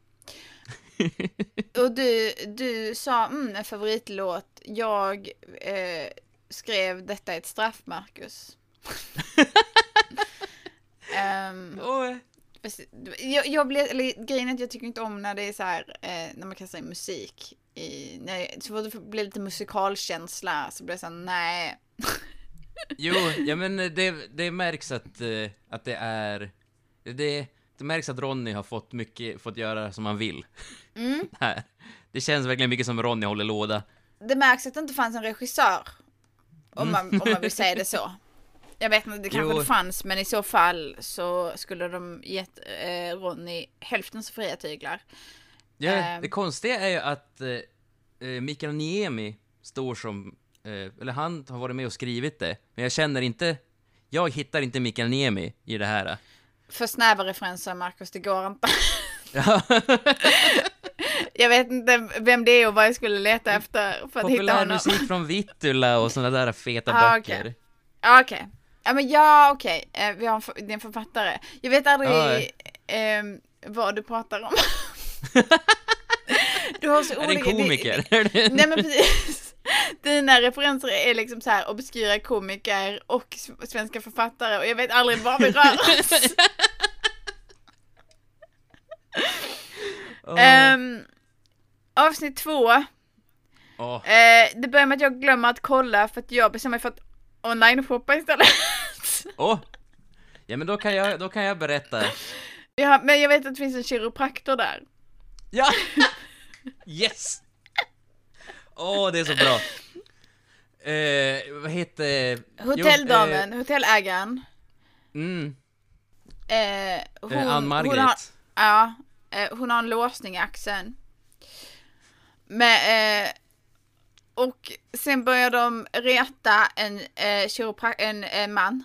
Och du, du sa mm, en favoritlåt. Jag eh, skrev detta är ett straff, Marcus. Ehm, fast jag, jag blev, eller grejen är att jag tycker inte om när det är så här, eh, när man kastar in musik. I, när så fort det blir lite musikalkänsla så blir det så här, nej. Jo, ja men det, det märks att, eh, att det är... Det, det märks att Ronny har fått mycket, fått göra som han vill. Mm. Här. Det känns verkligen mycket som Ronny håller låda. Det märks att det inte fanns en regissör. Om man, Mm. om man vill säga det så. Jag vet inte, det kanske Jo. det fanns, men i så fall så skulle de gett eh, Ronny hälften så fria tyglar. Ja, Ehm. det konstiga är ju att eh, eh, Mikael Niemi står som, eh, eller han har varit med och skrivit det, men jag känner inte, jag hittar inte Mikael Niemi i det här. För snäva referenser, Marcus, det går inte. Ja. jag vet inte vem det är och vad jag skulle leta efter för att hitta honom. musik från Vittula och såna där feta Ah, böcker. okej. Ja, Okej. Ja, men ja, okej. Eh, vi har en, det är en författare. Jag vet aldrig Ja. ehm, vad du pratar om. du har så Är det en olika... komiker? Nej, men precis. Dina referenser är liksom så här obskyra komiker och svenska författare och jag vet aldrig var vi rör oss. Ehm, avsnitt två. Åh. Eh, det börjar med att jag glömmer att kolla för att jag bestämmer mig för att online-shoppa istället. Åh! Ja men då kan jag, då kan jag berätta. ja, men jag vet att det finns en kiropraktor där. Ja! Yes! Åh, det är så bra. Eh, vad heter... Hotelldamen, hotellägaren. eh, mm, Eh, hon, Eh, Ann-Margret. Hon har, ja, eh, hon har en låsning i axeln. Men, eh, och sen börjar de reta en, eh, en eh, man.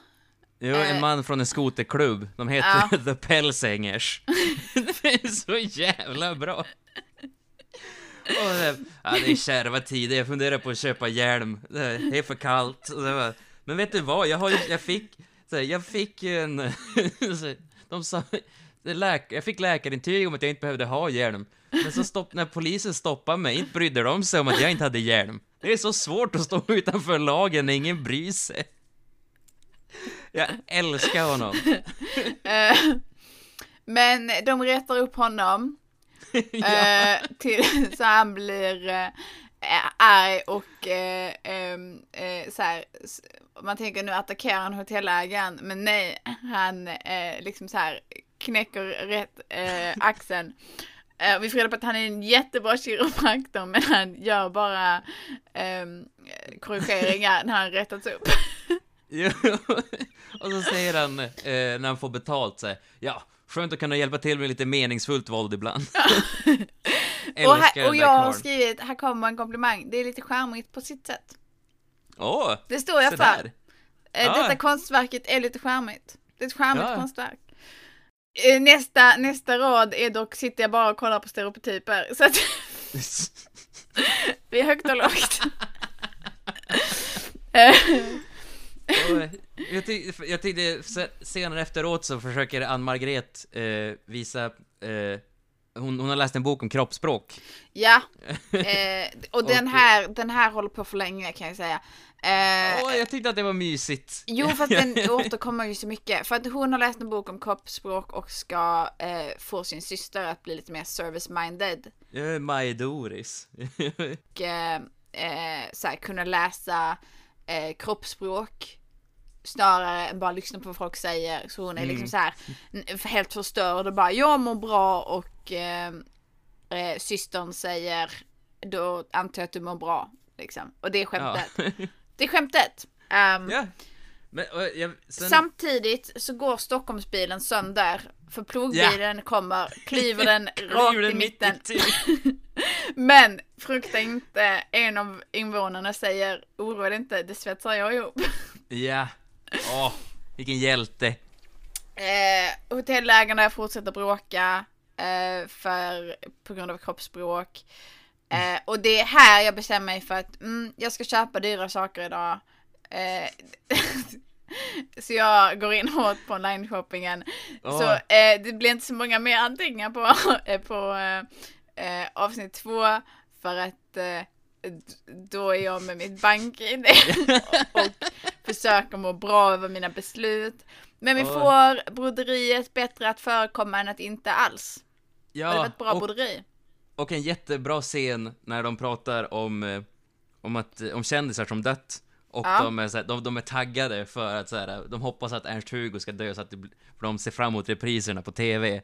Jo, Eh. en man från en skoterklubb. De heter Ja. The Pelsangers. det är så jävla bra. Och det, ja, det är kärva tider, jag funderar på att köpa hjälm. Det är för kallt. Var, men vet du vad, jag, har, jag fick, här, jag fick en... de sa, läk, jag fick läkarintyg om att jag inte behövde ha hjälm. Men så stopp, när polisen stoppade mig, inte brydde de sig om att jag inte hade hjälm. Det är så svårt att stå utanför lagen när ingen bryr sig. Jag älskar honom. Eh, men de retar upp honom. Ja. eh, till, så han blir eh, arg och eh, så här, man tänker nu attackerar han hotellägaren, men nej, han liksom så här knäcker rätt axeln. Eh, vi får reda på att han är en jättebra kiropraktor, men han gör bara ehm, korrigeringar när han rättats upp. Jo. Och så säger han, eh, när han får betalt, så här, ja, skönt att kunna hjälpa till med lite meningsfullt våld ibland. och, här, och jag har skrivit, här kommer en komplimang, det är lite charmigt på sitt sätt. Åh, Det står jag för. Eh, Ja. Detta konstverket är lite charmigt. Det är ett charmigt Ja. konstverk. Eh, Nästa, nästa rad är dock, sitter jag bara och kollar på stereotyper. Så att det är högt och lågt. Jag, ty jag tyckte se- senare efteråt så försöker Ann-Margret eh, visa, eh, hon, hon har läst en bok om kroppsspråk. ja, eh, och den här, den här håller på för länge kan jag säga. Eh, Åh, jag tyckte att det var mysigt. Jo, fast den återkommer ju så mycket. För att hon har läst en bok om kroppsspråk och ska eh, få sin syster att bli lite mer service-minded. Är Maj Doris. Och eh, eh, så här, kunna läsa eh, kroppsspråk snarare än bara lyssna på vad folk säger. Så hon är liksom Mm. så här helt förstörd och bara jag mår bra och eh, eh, systern säger då antar jag att du mår bra. Liksom. Och det är skämtet. Ja. Det är skämtet. Ehm, ja. Men, jag, sen, Samtidigt så går Stockholmsbilen sönder. För plogbilen kommer, klyver den rakt i mitten. Men frukta inte, en av invånarna säger oroa dig inte, det svetsar jag ihop. Ja. Åh, vilken hjälte. Eh, hotellägarna fortsätter bråka eh, för, på grund av kroppsspråk. Eh, och det är här jag bestämmer mig för att mm, jag ska köpa dyra saker idag. Eh, så jag går in hårt på online-shoppingen. Åh. Så eh, det blir inte så många mer anteckningar på, eh, på eh, eh, avsnitt två för att då är jag med mitt bank-id och försöker må bra över mina beslut. Men vi Åh. får broderiet bättre att förekomma än att inte alls. Ja, och det var ett bra och- broderi. Och en jättebra scen när de pratar om, eh, om, att, om kändisar som dött. Och Ja. de, är så här, de, de är taggade för att så här, de hoppas att Ernst-Hugo ska dö så att det, för de ser fram emot repriserna på TV.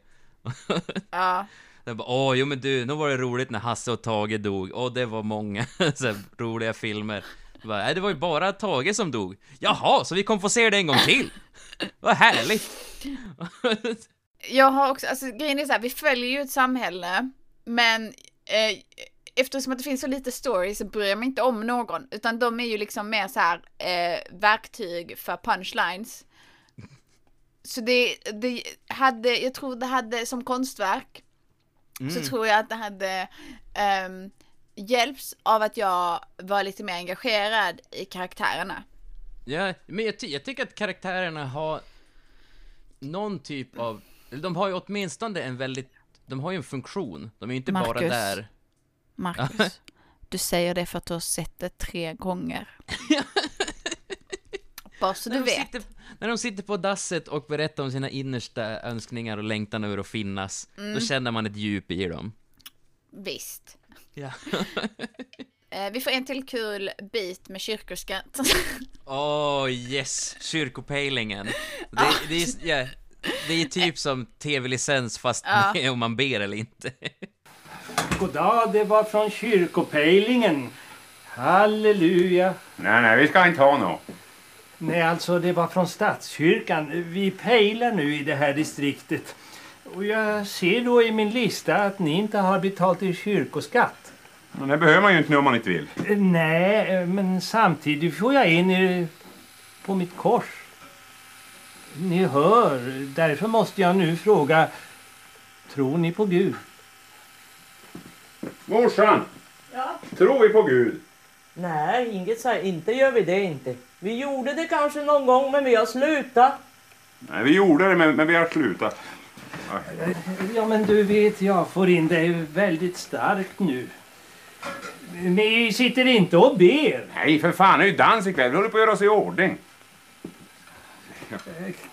Ja. De bara, åh, jo men du, nu var det roligt när Hasse och Tage dog. Åh, det var många så här, roliga filmer. Jag Bara, Nej, det var ju bara Tage som dog. Jaha, så vi kommer få se det en gång till? Vad härligt! Jag har också, alltså grejen är så här, vi följer ju ett samhälle, men eh, eftersom att det finns så lite story så bryr jag mig inte om någon, utan de är ju liksom mer så här eh, verktyg för punchlines. Så det, det hade, jag tror det hade som konstverk, Mm. så tror jag att det hade ehm, hjälps av att jag var lite mer engagerad i karaktärerna. Ja, men jag, ty jag tycker att karaktärerna har någon typ av, de har ju åtminstone en väldigt, de har ju en funktion. De är ju inte bara Marcus. där. Marcus, du säger det för att du har sett det tre gånger. Bara så du när, vet. sitter, när de sitter på dasset och berättar om sina innersta önskningar och längtan över att finnas, Mm. då känner man ett djup i dem. Visst. Ja. Eh, vi får en till kul bit med kyrkoskatt. Åh, yes! Kyrkopejlingen. Det, det, är, ja, det är typ som tv-licens fast Ja. om man ber eller inte. Goddag, det var från kyrkopejlingen. Halleluja. Nej, nej, vi ska inte ha något. Nej, alltså det var från statskyrkan. Vi pejlar nu i det här distriktet. Och jag ser då i min lista att ni inte har betalt er kyrkoskatt. Men det behöver man ju inte nu om man inte vill. Eh, Nej, eh, men samtidigt får jag in er på mitt kors. Ni hör, därför måste jag nu fråga. Tror ni på Gud? Morsan! Ja. Tror vi på Gud? Nej, inget säger inte gör vi det inte. Vi gjorde det kanske någon gång men vi har slutat. Nej, vi gjorde det men, men vi har slutat. Ja, men du vet, jag får in det väldigt starkt nu. Ni sitter inte och ber. Nej, för fan, det är ju dans ikväll. Vi håller på att göra oss i ordning.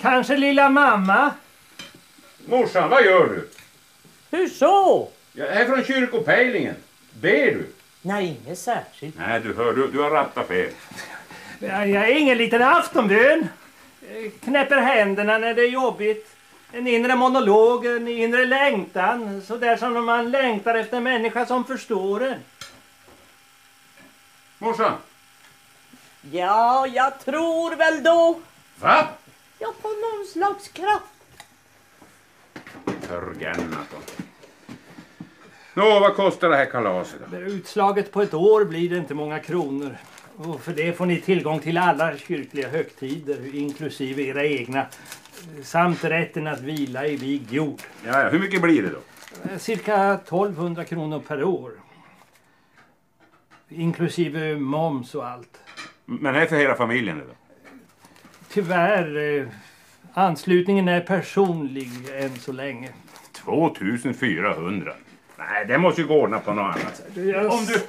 Kanske lilla mamma? Morsan, vad gör du? Hur så? Jag är från kyrkopejlingen. Ber du? Nej, inget särskilt. Nej, du hör, du, du har rattat fel. Jag jag är ingen liten aftonbön. Eh, Knäpper händerna när det är jobbigt. En inre monolog, en inre längtan. Så där som när man längtar efter en människa som förstår en. Morsan! Ja, jag tror väl då. Va? Ja, på någon slags kraft. Förgännat då. Nå, vad kostar det här kalaset då? Utslaget på ett år blir det inte många kronor. Och för det får ni tillgång till alla kyrkliga högtider, inklusive era egna. Samt rätten att vila i vigd jord. Ja, ja, hur mycket blir det då? Eh, Cirka 1200 kronor per år. Inklusive moms och allt. Men det är för hela familjen då? Tyvärr, eh, anslutningen är personlig än så länge. 2400? Nej, det måste ju gå att ordna på något annat sätt. Om du,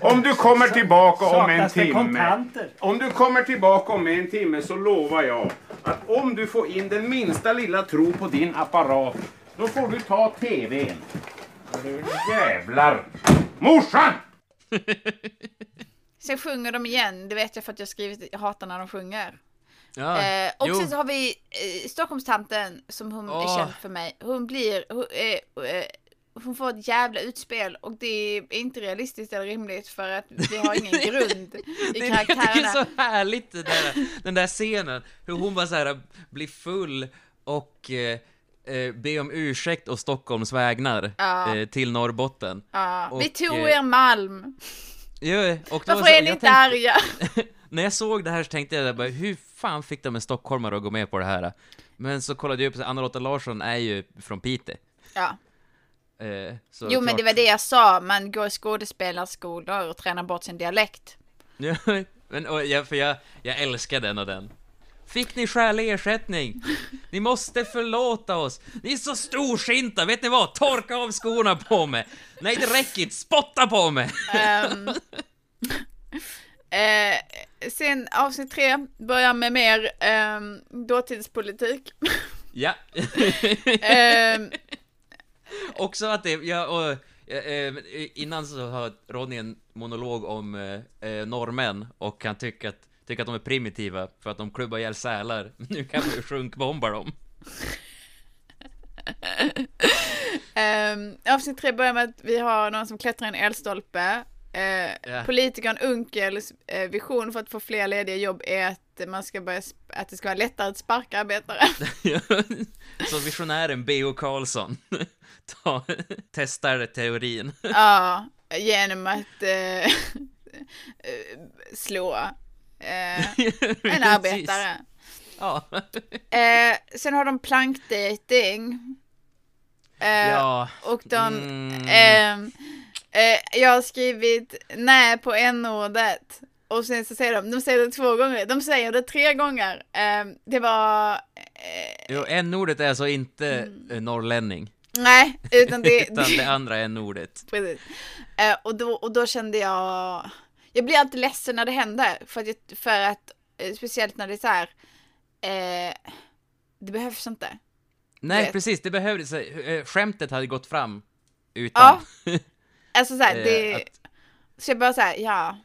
om du kommer tillbaka om en timme. Om du kommer tillbaka om en timme så lovar jag att om du får in den minsta lilla tro på din apparat, då får du ta TVn. Jävlar! Morsan! Sen sjunger de igen, det vet jag för att jag skrivit, jag hatar när de sjunger. Ja, eh, och jo. sen så har vi eh, Stockholmstanten som hon är Åh. känd för mig. Hon blir, hon, eh, eh, hon får ett jävla utspel och det är inte realistiskt eller rimligt för att vi har ingen grund i Det är, tycker det är karaktärerna. så härligt det där, den där scenen, hur hon bara så här blir full och eh, eh, be om ursäkt å Stockholms vägnar Ja. eh, till Norrbotten. Ja, vi Och, tog eh, er malm. Ja, och då Varför så- är ni inte tänkte- arga? När jag såg det här så tänkte jag bara, hur fan fick de en stockholmare att gå med på det här? Men så kollade jag upp, så Anna-Lotta Larsson är ju från Piteå. Ja. Eh, Jo men klart- det var det jag sa, man går i skådespelarskolor och tränar bort sin dialekt. Ja, men, och jag, för jag, jag älskar den och den. Fick ni skälig ersättning? Ni måste förlåta oss. Ni är så storsinta, vet ni vad? Torka av skorna på mig. Nej, det räcker inte. Spotta på mig. Ehm, eh, sen avsnitt tre börjar med mer um, dåtidspolitik. Ja. Ehm, Också att det, ja, och, eh, eh, innan så har Ronny en monolog om eh, eh, norrmän och han tycker att, tycker att de är primitiva för att de klubbar ihjäl sälar. Nu kan vi ju sjunkbomba dem. Ehm, avsnitt tre börjar med att vi har någon som klättrar i en eldstolpe. Eh, Ja. Politikern Unkels eh, vision för att få fler lediga jobb är att man ska börja, att det ska vara lättare att sparka arbetare. Så visionären B.O. Karlsson ta, testar teorin. ja, genom att eh, slå eh, en arbetare. Ja. Eh, sen har de plankdating. Eh, Ja. Och de... Mm. Eh, jag har skrivit nej på n-ordet. Och sen så säger de, de säger det två gånger, de säger det tre gånger. Ehm, det var, eh, Jo, n-ordet är alltså inte Mm. eh, norrlänning. nej, utan det... Utan det andra n-ordet. Precis. Eh, och, då, och då kände jag, jag blir alltid ledsen när det händer. För att, för att eh, speciellt när det är så här, eh, det behövs inte. Nej, precis, det behövdes. eh, Skämtet hade gått fram utan. Ja. Alltså så här, Eh, det, att- så jag bara så här, ja,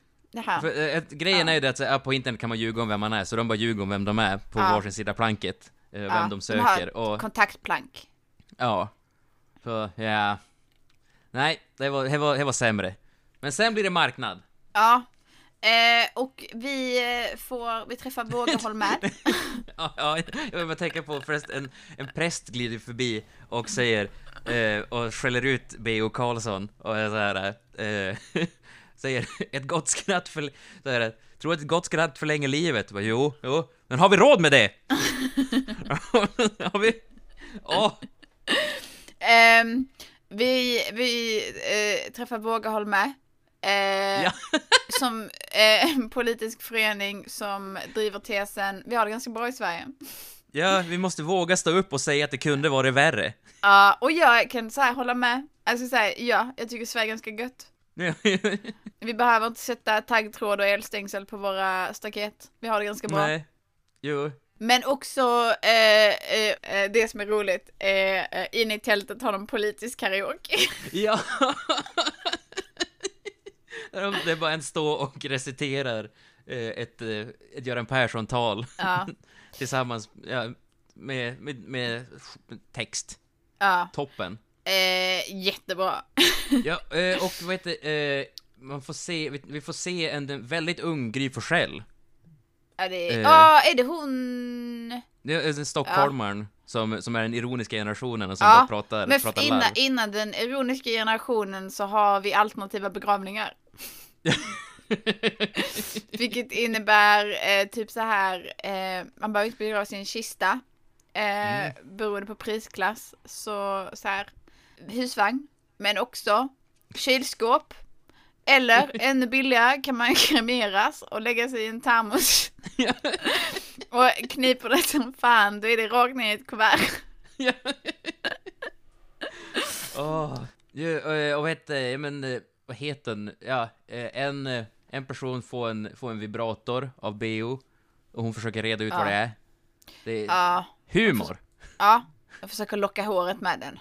här. För, eh, ett, grejen är ju det att ja, på internet kan man ljuga om vem man är, så de bara ljuger om vem de är på Ja. varsin sida planket. eh, Ja, vem de har söker. och, kontaktplank. ja. Så, ja. Nej, det var, det, var, det var sämre. Men sen blir det marknad. Ja. Eh, och vi får, vi träffar Vågaholm med. Ja, ja, jag vill bara tänka på förresten, en, en präst glider förbi och säger eh, och skäller ut B.O. Karlsson och är så här, eh, säger ett gott skratt för... Så här, tror ett gott skratt förlänger livet? Bara, jo, jo, men har vi råd med det? har vi... Åh! Ehm, vi vi eh, träffar Vågaholme. Eh, Ja. som eh, en politisk förening som driver tesen Vi har det ganska bra i Sverige. Ja, vi måste våga stå upp och säga att det kunde varit värre. Ja, och jag kan så här hålla med. Alltså säga ja, jag tycker Sverige är ganska gött. Vi behöver inte sätta taggtråd och elstängsel på våra staket. Vi har det ganska bra. Nej. Jo. Men också eh, eh, eh, det som är roligt, eh, eh, inne i tältet har de politisk karaoke. Ja! Det är bara en stå och reciterar eh, ett, eh, ett Göran Persson-tal. Ja. Tillsammans ja, med, med, med text. Ja. Toppen. Eh, jättebra. Ja, eh, och vad heter eh, man får se, vi, vi får se en, väldigt ung Gry Forssell. Ja, det Eh. ah, är det hon? Det är en stockholmaren som, som är den ironiska generationen och som Ja, bara pratar, men pratar innan, larv. innan den ironiska generationen så har vi alternativa begravningar. Vilket innebär eh, typ så här, eh, man behöver inte begrava sin kista. Eh, Mm. Beroende på prisklass. Så, så här, husvagn. Men också kylskåp. Eller ännu billigare kan man kremeras och lägga sig i en termos. och kniper det som fan, då är det rakt ner i ett kuvert. Åh, ju, eh, och vad heter, men, eh, vad heter den? Ja, eh, en, eh, en person får en, får en vibrator av BO och hon försöker reda ut Ja. vad det är. Det är Ja. humor. Ja, jag försöker locka håret med den.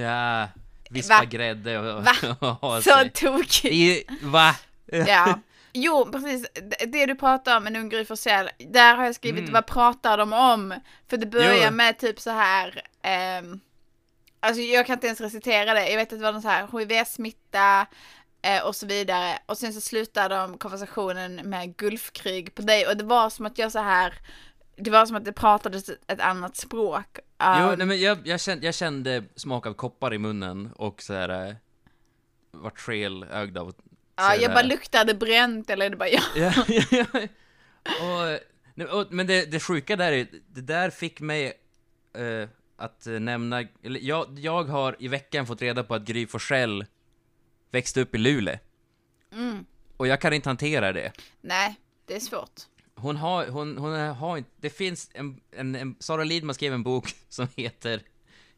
Ja, vispa Va? grädde och, Va? och Så tokigt. Va? Ja. Jo, precis. Det- du pratar om, en ung Gry Forssell, där har jag skrivit Mm. vad pratar de om? För det börjar Jo. med typ så här, ehm, alltså jag kan inte ens recitera det, jag vet att det var någon så här HIV-smitta och så vidare. Och sen så slutar de konversationen med Gulfkrig på dig och det var som att jag så här, det var som att det pratades ett annat språk. Jo, Um, nej, men jag, jag, kände, jag kände smak av koppar i munnen och så här eh, vart skelögd av ja, jag bara luktade bränt eller är det bara jag? Ja, ja, ja. Och, och, men det, det sjuka där är, det där fick mig eh, att eh, nämna, eller jag, jag har i veckan fått reda på att Gry Forssell växte upp i Luleå. Mm. Och jag kan inte hantera det. Nej, det är svårt. Hon har, hon, hon har inte, det finns en, en, en, Sara Lidman skrev en bok som heter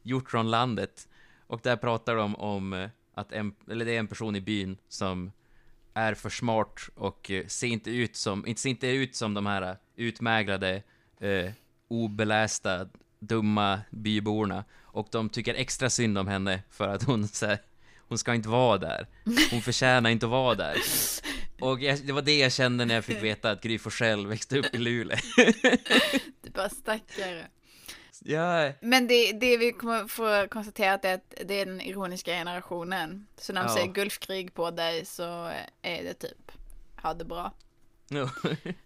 Hjortronlandet. Och där pratar de om eh, att en, eller det är en person i byn som är för smart och eh, ser inte ut som, inte ser inte ut som de här eh, utmäglade, eh, obelästa, dumma byborna. Och de tycker extra synd om henne för att hon så här, hon ska inte vara där. Hon förtjänar inte att vara där. Och jag, det var det jag kände när jag fick veta att Gry Forssell växte upp i Luleå. Du bara stackare. ja, Men det, det vi kommer få konstaterat är att det är den ironiska generationen. Så när de Ja. säger Gulfkrig på dig så är det typ, ha det bra. no.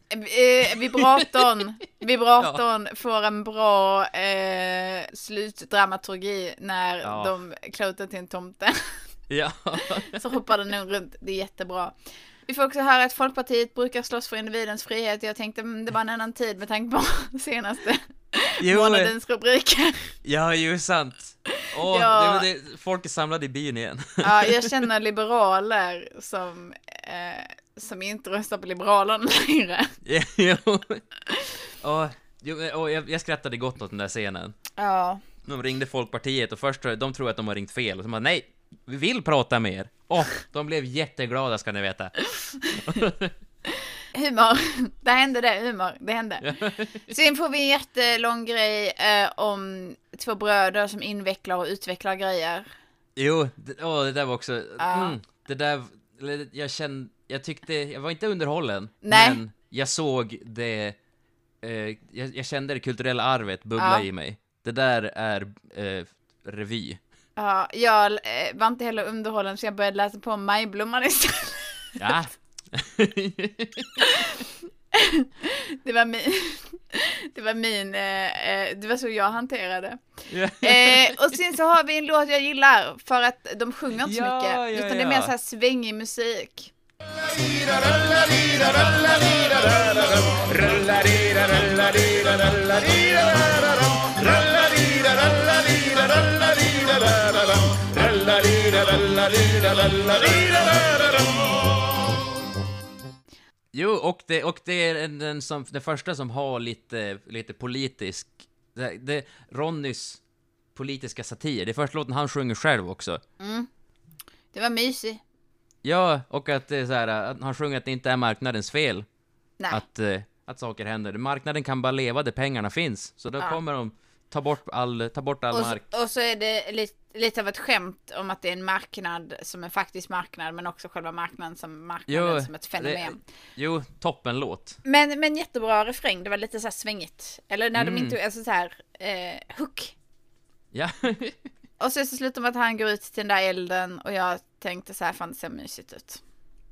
Eh, vibratorn, vibratorn får en bra eh, slutdramaturgi när Ja. de den till en tomte. Ja. Så hoppar den runt, det är jättebra. Vi får också höra att Folkpartiet brukar slåss för individens frihet. Jag tänkte mm, det var en annan tid med tanke på senaste Jo, månadens rubriker. ja, ju sant. Åh, Ja. det, det, folk är samlade i byn igen. Ja, jag känner liberaler som, eh, som inte röstar på Liberalerna längre. jo. Åh, åh, jag, jag skrattade gott åt den där scenen. Ja. De ringde Folkpartiet och först de tror att de har ringt fel och så bara nej, vi vill prata med er. Åh, de blev jätteglada ska ni veta. Humor. Där hände det, humor. Det hände. Sen får vi en jättelång grej eh, om två bröder som invecklar och utvecklar grejer. Jo, det, åh, det där var också, Ja. mm, det där, eller, jag kände, jag tyckte, jag var inte underhållen, Nej. men jag såg det, eh, jag, jag kände det kulturella arvet bubbla Ja. i mig. Det där är eh, revy. Ja, jag eh, var inte heller underhållen så jag började läsa på om Majblomman istället. Ja. Det var min... Det var min, eh, eh, det var så jag hanterade. Ja. Eh, och sen så har vi en låt jag gillar för att de sjunger inte så Ja, mycket. ja, utan det är ja. mer så här svängig musik. Jo, och det, och det är den, som, den första som har lite, lite politisk... Det, det, Ronnys politiska satir. Det är första låten han sjunger själv också. Mm. Det var mysigt. Ja, och att det är så här, att han sjunger att det inte är marknadens fel. Nej. Att, eh, att saker händer. Marknaden kan bara leva där pengarna finns. Så då Ja. kommer de ta bort all, ta bort all Och, mark. så- och så är det lite, lite av ett skämt om att det är en marknad som en faktisk marknad men också själva marknaden som marknaden som ett fenomen. Det, jo, toppenlåt. Men, men jättebra refräng, det var lite så här svängigt. Eller när Mm. de inte, alltså så här, eh, hook. Ja. Och sen så slutar med att han går ut till den där elden och jag tänkte så här, fan det ser mysigt ut.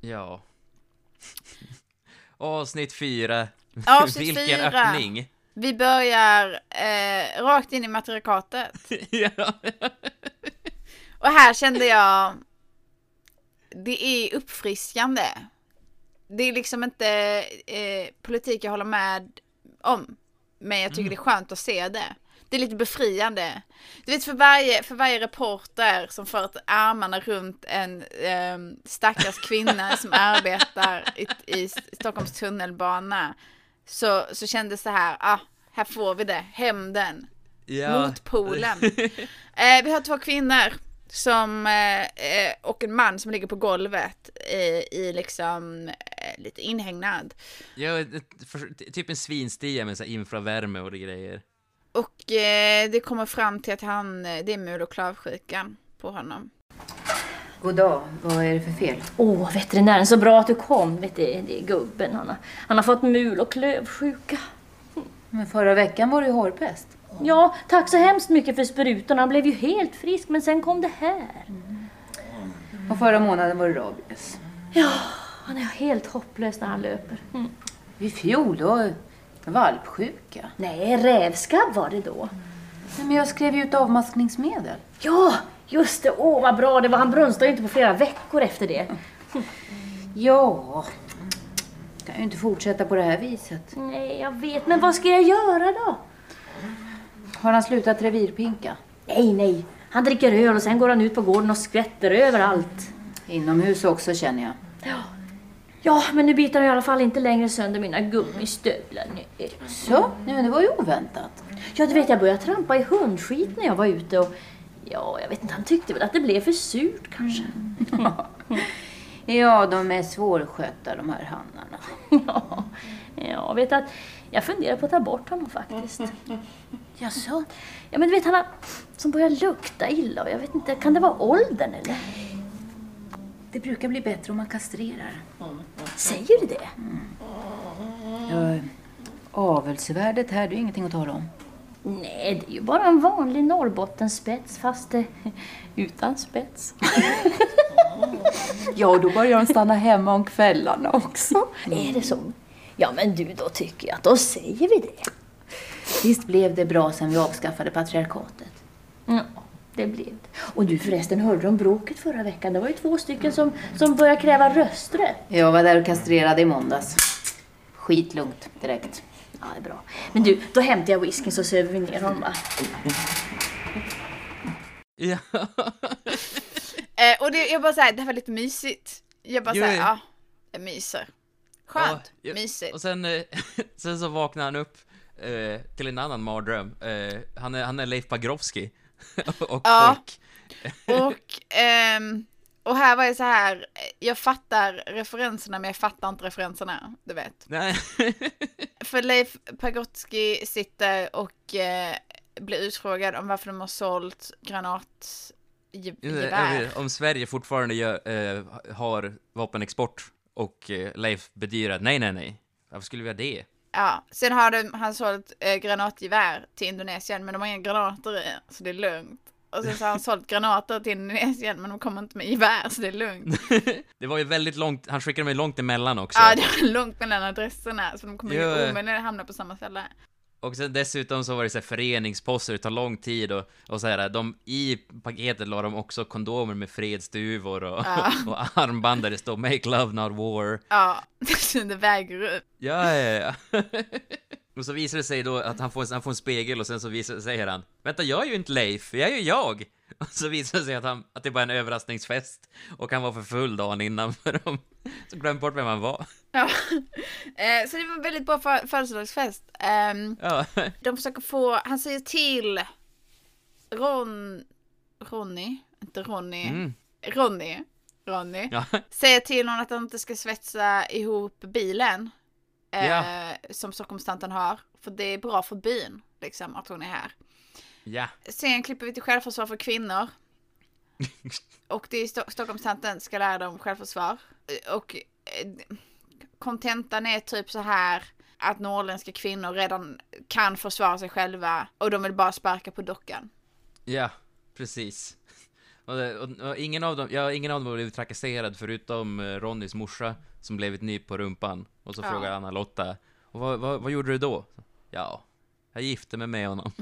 ja. Avsnitt fyra. Avsnitt Vilken fyra. öppning. Vi börjar eh, rakt in i matriarkatet. ja. Och här kände jag, det är uppfriskande. Det är liksom inte eh, politik jag håller med om. Men jag tycker Mm. det är skönt att se det. Det är lite befriande. Du vet för varje, för varje reporter som fört armarna runt en eh, stackars kvinna som arbetar i, i Stockholms tunnelbana. Så, så kändes det här, ah, här får vi det, hämnden. Ja. Motpolen. eh, vi har två kvinnor som, eh, eh, och en man som ligger på golvet eh, i liksom eh, lite inhägnad. Ja, för, typ en svinstia med så infravärme och grejer. Och eh, det kommer fram till att han, eh, det är mul och klavsjukan på honom. God dag. Vad är det för fel? Åh, veterinären, så bra att du kom. Vet du, det är gubben. Han har, han har fått mul och klövsjuka. Men förra veckan var det ju hårpest. Ja, tack så hemskt mycket för sprutorna. Han blev ju helt frisk, men sen kom det här. Och förra månaden var det rabies. Ja, han är helt hopplös när han löper. Mm. I fjol då? Valpsjuka? Nej, rävskabb var det då. Men jag skrev ju ut avmaskningsmedel. Ja, just det. Åh, vad bra det var. Han brunstade ju inte på flera veckor efter det. Ja, kan ju inte fortsätta på det här viset. Nej, jag vet. Men vad ska jag göra då? Har han slutat revirpinka? Nej, nej. Han dricker öl och sen går han ut på gården och skvätter överallt. Inomhus också känner jag. Ja. Ja, men nu biter han i alla fall inte längre sönder mina gummistövlar. nu. Så, nej, men det var ju oväntat. Ja, du vet, jag började trampa i hundskit när jag var ute och ja, jag vet inte, han tyckte väl att det blev för surt kanske. Ja, de är svårskötta de här hannarna. Ja, jag vet att jag funderar på att ta bort honom faktiskt. Jaså? Ja, men du vet, han har som börjar lukta illa och jag vet inte, kan det vara åldern eller? Det brukar bli bättre om man kastrerar. Säger du det? Ja, avelsvärdet här, det är ingenting att tala om. Nej, det är ju bara en vanlig Norrbottenspets fast eh, utan spets. Ja, och då börjar de stanna hemma om kvällarna också. Är det så? Ja, men du, då tycker jag att då säger vi det. Visst blev det bra sen vi avskaffade patriarkatet? Ja, det blev det. Och du förresten, hörde du om bråket förra veckan? Det var ju två stycken som, som började kräva rösträtt. Jag var där och kastrerade i måndags. Skitlugnt direkt. Ja, det är bra. Men du, då hämtar jag whiskyn så söver vi ner honom va? Ja. Eh, och det, jag bara såhär, det här var lite mysigt. Jag bara såhär, ja, jag myser. Skönt, Ja, mysigt. Och sen, eh, sen så vaknar han upp eh, till en annan mardröm. Eh, han, är, han är Leif Pagrotsky. och Ja. folk. Och, ehm, och här var det så här, jag fattar referenserna men jag fattar inte referenserna, du vet. Nej. För Leif Pagrotsky sitter och eh, blir utfrågad om varför de har sålt granatgevär. Om Sverige fortfarande gör, eh, har vapenexport och eh, Leif bedyrar nej, nej, nej. Varför skulle vi ha det? Ja, sen har de, han sålt eh, granatgevär till Indonesien men de har inga granater i, så det är lugnt. Och sen så har han sålt granater till Indonesien men de kommer inte med gevär så det är lugnt. Det var ju väldigt långt, han skickade mig långt emellan också. Ja, det är långt mellan adresserna så de kommer ju omöjligt hamna på samma ställe. Och sen dessutom så var det så här föreningsposter, det tar lång tid och, och så här, de, i paketet la de också kondomer med fredsduvor och, Ja. och armband där det står 'Make love not war' Ja, det väger upp. Ja, ja, ja. Och så visar det sig då att han får, han får en spegel och sen så visar, säger han Vänta, jag är ju inte Leif, jag är ju jag! Och så visar det sig att, han, att det bara är en överraskningsfest och han var för full dagen innan för de så glömde bort vem han var. Ja. Eh, så det var en väldigt bra födelsedagsfest. Ehm, Ja. de försöker få, han säger till Ron, Ronny, inte Ronny, Mm. Ronny, Ronny, Ja. säger till honom att han inte ska svetsa ihop bilen. Eh, Ja. Som Stockholmstanten har. För det är bra för byn, liksom, att hon är här. Ja. Sen klipper vi till självförsvar för kvinnor. Och det är Sto- Stockholmstanten ska lära dem självförsvar. Och eh, kontentan är typ så här att norrländska kvinnor redan kan försvara sig själva och de vill bara sparka på dockan. Ja, precis. Och, och, och ingen av dem, ja, ingen av dem har blivit trakasserad förutom eh, Ronnys morsa som blev ett nyp på rumpan. Och så Ja. frågar Anna-Lotta, och vad, vad, vad gjorde du då? Ja, jag gifte mig med honom.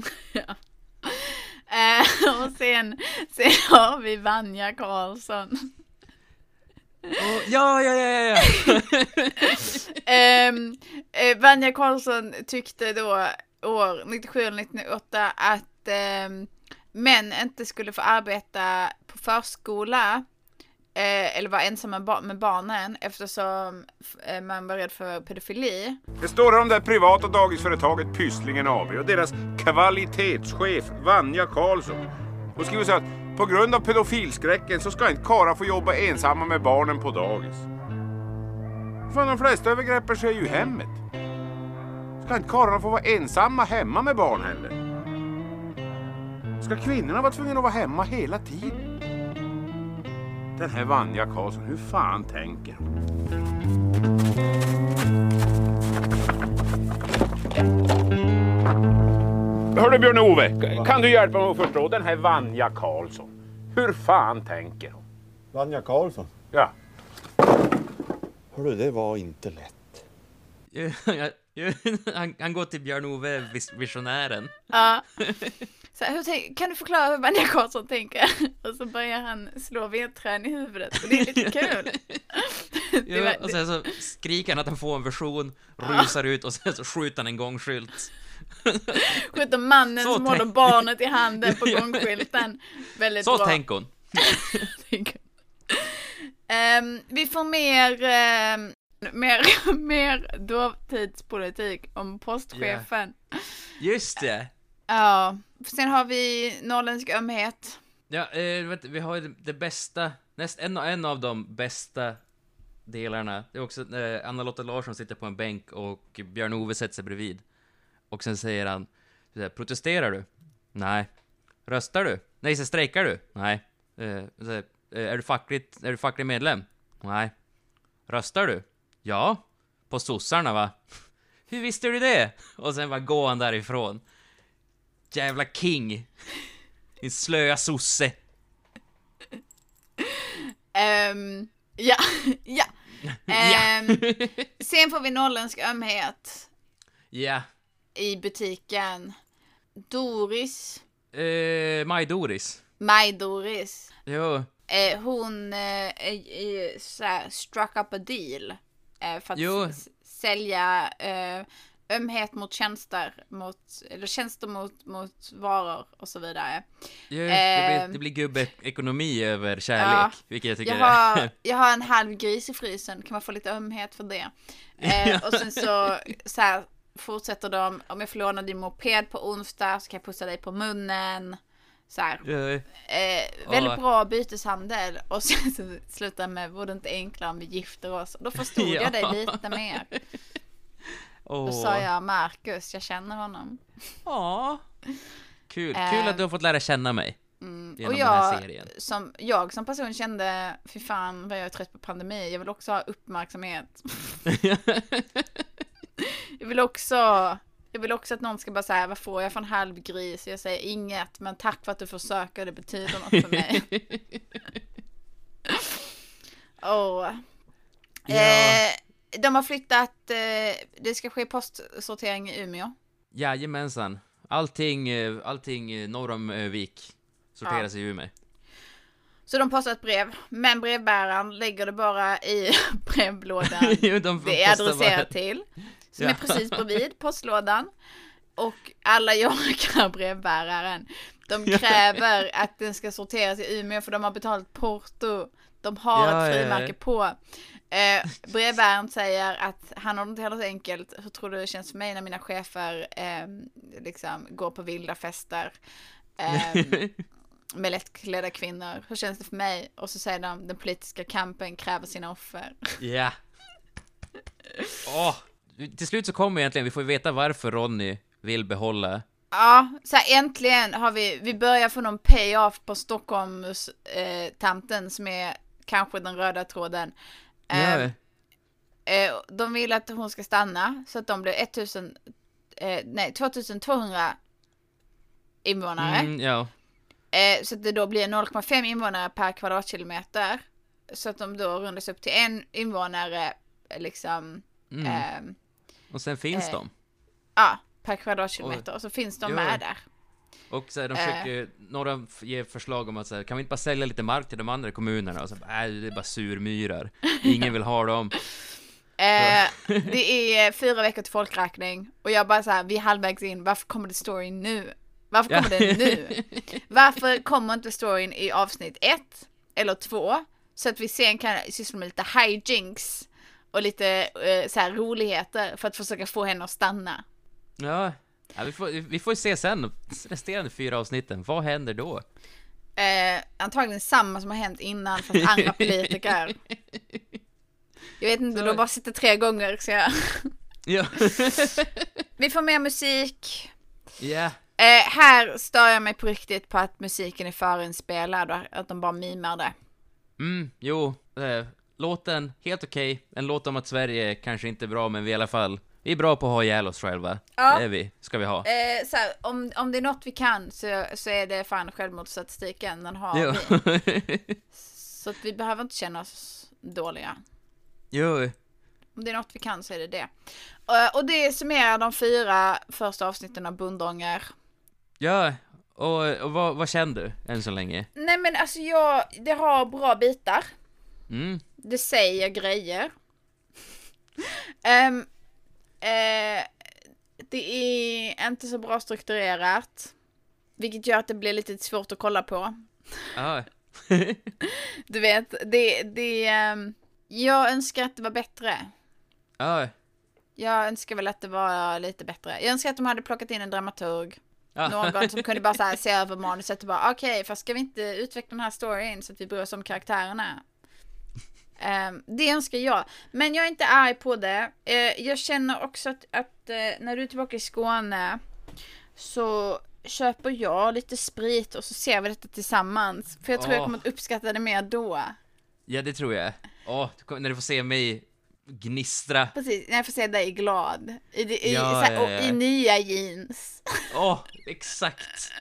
Eh, och sen, sen har vi Vanja Karlsson. ja, ja, ja, ja, ja. Ehm, eh, Vanja Karlsson tyckte då år 97 eller 1998 att ehm, män inte skulle få arbeta på förskola eh, eller vara ensamma med, ba- med barnen eftersom eh, man var rädd för pedofili. Det står här om det privata dagisföretaget Pysslingen AB och deras kvalitetschef Vanja Karlsson. Hon skriver så att på grund av pedofilskräcken så ska inte karlar få jobba ensamma med barnen på dagis. Fan, de flesta övergreppen sker ju i hemmet. Ska inte karlarna få vara ensamma hemma med barn heller? Ska kvinnorna vara tvungna att vara hemma hela tiden? Den här Vanja Karlsson, hur fan tänker hon? Hörru Björn-Ove, kan du hjälpa mig att förstå den här Vanja Karlsson? Hur fan tänker hon? Vanja Karlsson? Ja. Hörru, det var inte lätt. Han, han går till Björn-Ove, vis- visionären. Ja. Så här, hur kan du förklara hur Vanja Karlsson tänker? Och så börjar han slå vedträn i huvudet och det är lite kul. Ja, var- och sen så skriker han att han får en version, rusar ut och sen så skjuter han en gångskylt. Skjuter mannen Så som håller tänk- barnet i handen på Ja. gångskylten. Väldigt Så bra. tänk hon. Ehm, vi får mer, ehm, mer, mer dåtidspolitik om postchefen. Just det. Ja, sen har vi norrländsk ömhet. Ja, eh, vet, vi har ju det, bästa, näst, en, en av de bästa delarna. Det är också eh, Anna-Lotta Larsson sitter på en bänk och Björn-Ove sätter sig bredvid. Och sen säger han, här, protesterar du? Nej. Röstar du? Nej, så strejkar du? Nej. Eh, så här, eh, är, du fackligt, är du facklig medlem? Nej. Röstar du? Ja. På sossarna va? Hur visste du det? Och sen bara går han därifrån. Jävla king. Din slöa sosse. Ehm, ja, ja. Ehm, sen får vi norrländsk ömhet Ja. i butiken. Doris, Eh, Maj-Doris. Maj-Doris. Jo. Eh, hon eh, struck up a deal. Eh, för att Jo. sälja eh, ömhet mot tjänster, mot, eller tjänster mot, mot varor och så vidare. Ja, det, blir, Ehm, det blir gubbeekonomi över kärlek, Ja. vilket jag tycker jag har, är... jag har en halv gris i frysen, kan man få lite ömhet för det? Eh, och sen så, så här, fortsätter de, om jag får låna din moped på onsdag så kan jag pussa dig på munnen. Så här. Eh, väldigt bra byteshandel och sen så slutar med, vore det inte enklare om vi gifter oss? Då förstod Ja. jag dig lite mer. Då Åh. sa jag Marcus, jag känner honom. Ja. Kul, Eh, kul att du har fått lära känna mig. Mm, och jag som, jag som person kände, fy fan vad jag är trött på pandemi, jag vill också ha uppmärksamhet. jag vill också, jag vill också att någon ska bara säga, vad får jag för en halv gris? Jag säger inget, men tack för att du försöker, det betyder något för mig. Åh. Ja. Eh, de har flyttat, eh, det ska ske postsortering i Umeå. Jajamensan. Allting, eh, allting eh, norr om Vik sorteras i Umeå. Så de postar ett brev, men brevbäraren lägger det bara i brevlådan Jo, de det är adresserat till. Som Ja. är precis bredvid postlådan. Och alla jagar brevbäraren. De Ja. kräver att den ska sorteras i Umeå för de har betalat porto. De har Ja, ett ja, ja. frimärke på. Eh, brevbäraren säger att han har det inte heller så enkelt. Hur tror du det känns för mig när mina chefer eh, liksom går på vilda fester? Eh, med lättklädda kvinnor. Hur känns det för mig? Och så säger de den politiska kampen kräver sina offer. Ja. Åh, till slut så kommer egentligen, vi får veta varför Ronny vill behålla. Ja, så här, äntligen har vi, vi börjar få någon pay-off på Stockholms eh, tanten som är kanske den röda tråden. Eh, Ja. eh, de vill att hon ska stanna så att de blir 1000, eh, nej 2200 invånare. Mm, ja. Eh, så att det då blir 0,5 invånare per kvadratkilometer. Så att de då rundas upp till en invånare liksom. Mm. ehm, Och sen finns eh, de. Ja, per kvadratkilometer. Och så finns de Jo. med där. Och så här, de Eh. försöker, några f- ger förslag om att så här, kan vi inte bara sälja lite mark till de andra kommunerna? Och så, nej, det är bara surmyrar. Ingen vill ha dem. Eh, det är fyra veckor till folkräkning och jag bara så här, vi är halvvägs in, varför kommer det story nu? Varför kommer Ja. den nu? Varför kommer inte storyn i avsnitt ett eller två? Så att vi sen kan syssla med lite hijinks och lite eh, så här roligheter för att försöka få henne att stanna. Ja, ja vi, får, vi får se sen, resterande fyra avsnitten, vad händer då? Eh, antagligen samma som har hänt innan fast andra politiker. Jag vet inte, de har bara suttit tre gånger så jag... Ja. Vi får mer musik. Ja. Eh, här stör jag mig på riktigt på att musiken är förinspelad och att de bara mimar det. Mm, jo, eh, låten, helt okej. En låt om att Sverige kanske inte är bra, men vi i alla fall, vi är bra på att ha ihjäl oss själva. Ja. Det är vi, ska vi ha. Eh, så här, om, om det är något vi kan så, så är det fan självmordsstatistiken, den har Jo. vi. Så att vi behöver inte känna oss dåliga. jo, Om det är något vi kan så är det det. Eh, och det summerar de fyra första avsnitten av Bundånger. ja, och, och vad, vad känner du än så länge? Nej men alltså jag, det har bra bitar. Mm, Det säger grejer. Ehm, eh, det är inte så bra strukturerat. Vilket gör att det blir lite svårt att kolla på. Du vet, det, det, ehm, jag önskar att det var bättre. ja. Jag önskar väl att det var lite bättre. Jag önskar att de hade plockat in en dramaturg. Någon som kunde bara så se över manuset och bara okej, fast ska vi inte utveckla den här storyn så att vi bryr oss om karaktärerna? Ehm, det önskar jag. Men jag är inte arg på det. Eh, jag känner också att, att eh, när du är tillbaka i Skåne så köper jag lite sprit och så ser vi detta tillsammans. För jag tror jag Åh. kommer att uppskatta det mer då. Ja, det tror jag. Åh, kommer- när du får se mig gnistra. Precis, när jag får se dig glad. I, i, i, Ja, här, ja, och ja. i nya jeans. Åh, exakt.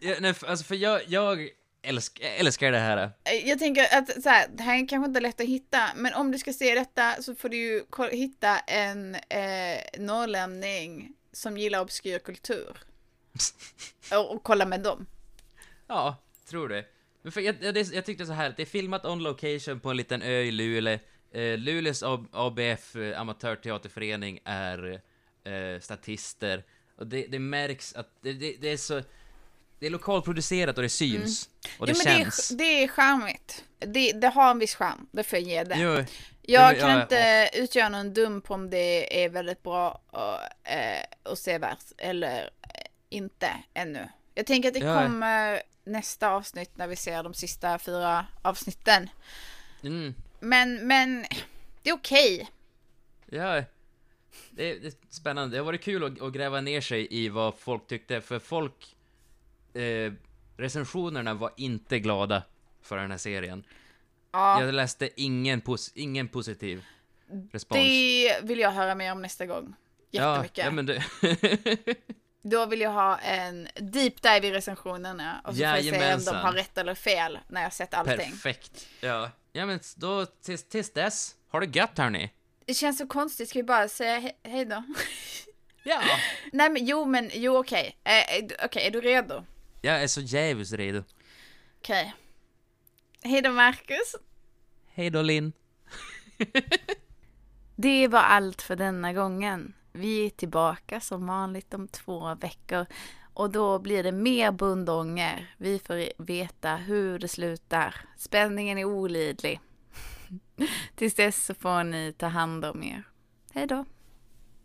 Ja, nej, för- alltså för jag, jag jag älskar det här. Eh, Jag tänker att så här, det här är kanske inte lätt att hitta, men om du ska se detta så får du ju hitta en eh, norrlänning som gillar obskyr kultur. och, och kolla med dem. Ja, tror. Men för jag, det- jag tyckte så här, det är filmat on location på en liten ö i Luleå. Eh, Luleås ABF, eh, amatörteaterförening, är eh, statister. Och det, det märks att det, det, det är så... Det är lokalproducerat och det syns. Och det Mm. jo, men känns. Det, är- det är charmigt. Det, det har en viss charm, det får jag ge det. Jo, Jag jo, kan jag- inte utgöra någon dum på om det är väldigt bra och, eh, och sevärt eller eh, inte ännu. Jag tänker att det Ja. kommer nästa avsnitt när vi ser de sista fyra avsnitten. Mm. Men, men det är okej. Ja, det är, det är spännande. Det har varit kul att, att gräva ner sig i vad folk tyckte, för folk... Eh, recensionerna var inte glada för den här serien. Ja. Jag läste ingen, pos, ingen positiv respons. Det vill jag höra mer om nästa gång. Jättemycket. Ja, ja men det... Då vill jag ha en deep dive i recensionerna och så får jag se om de har rätt eller fel när jag sett allting. Perfekt. Ja. Ja men då, tills, tills dess, ha det gött hörni. Det känns så konstigt, ska vi bara säga he- hej då? Ja. Nej men jo men, jo okej. Eh, är du- okej, är du redo? Jag är så djävulskt redo. Okej. Hej då Marcus. Hej då Linn. Det var allt för denna gången. Vi är tillbaka som vanligt om två veckor och då blir det mer bundånger. Vi får veta hur det slutar. Spänningen är olidlig. Tills dess så får ni ta hand om er. Hej då.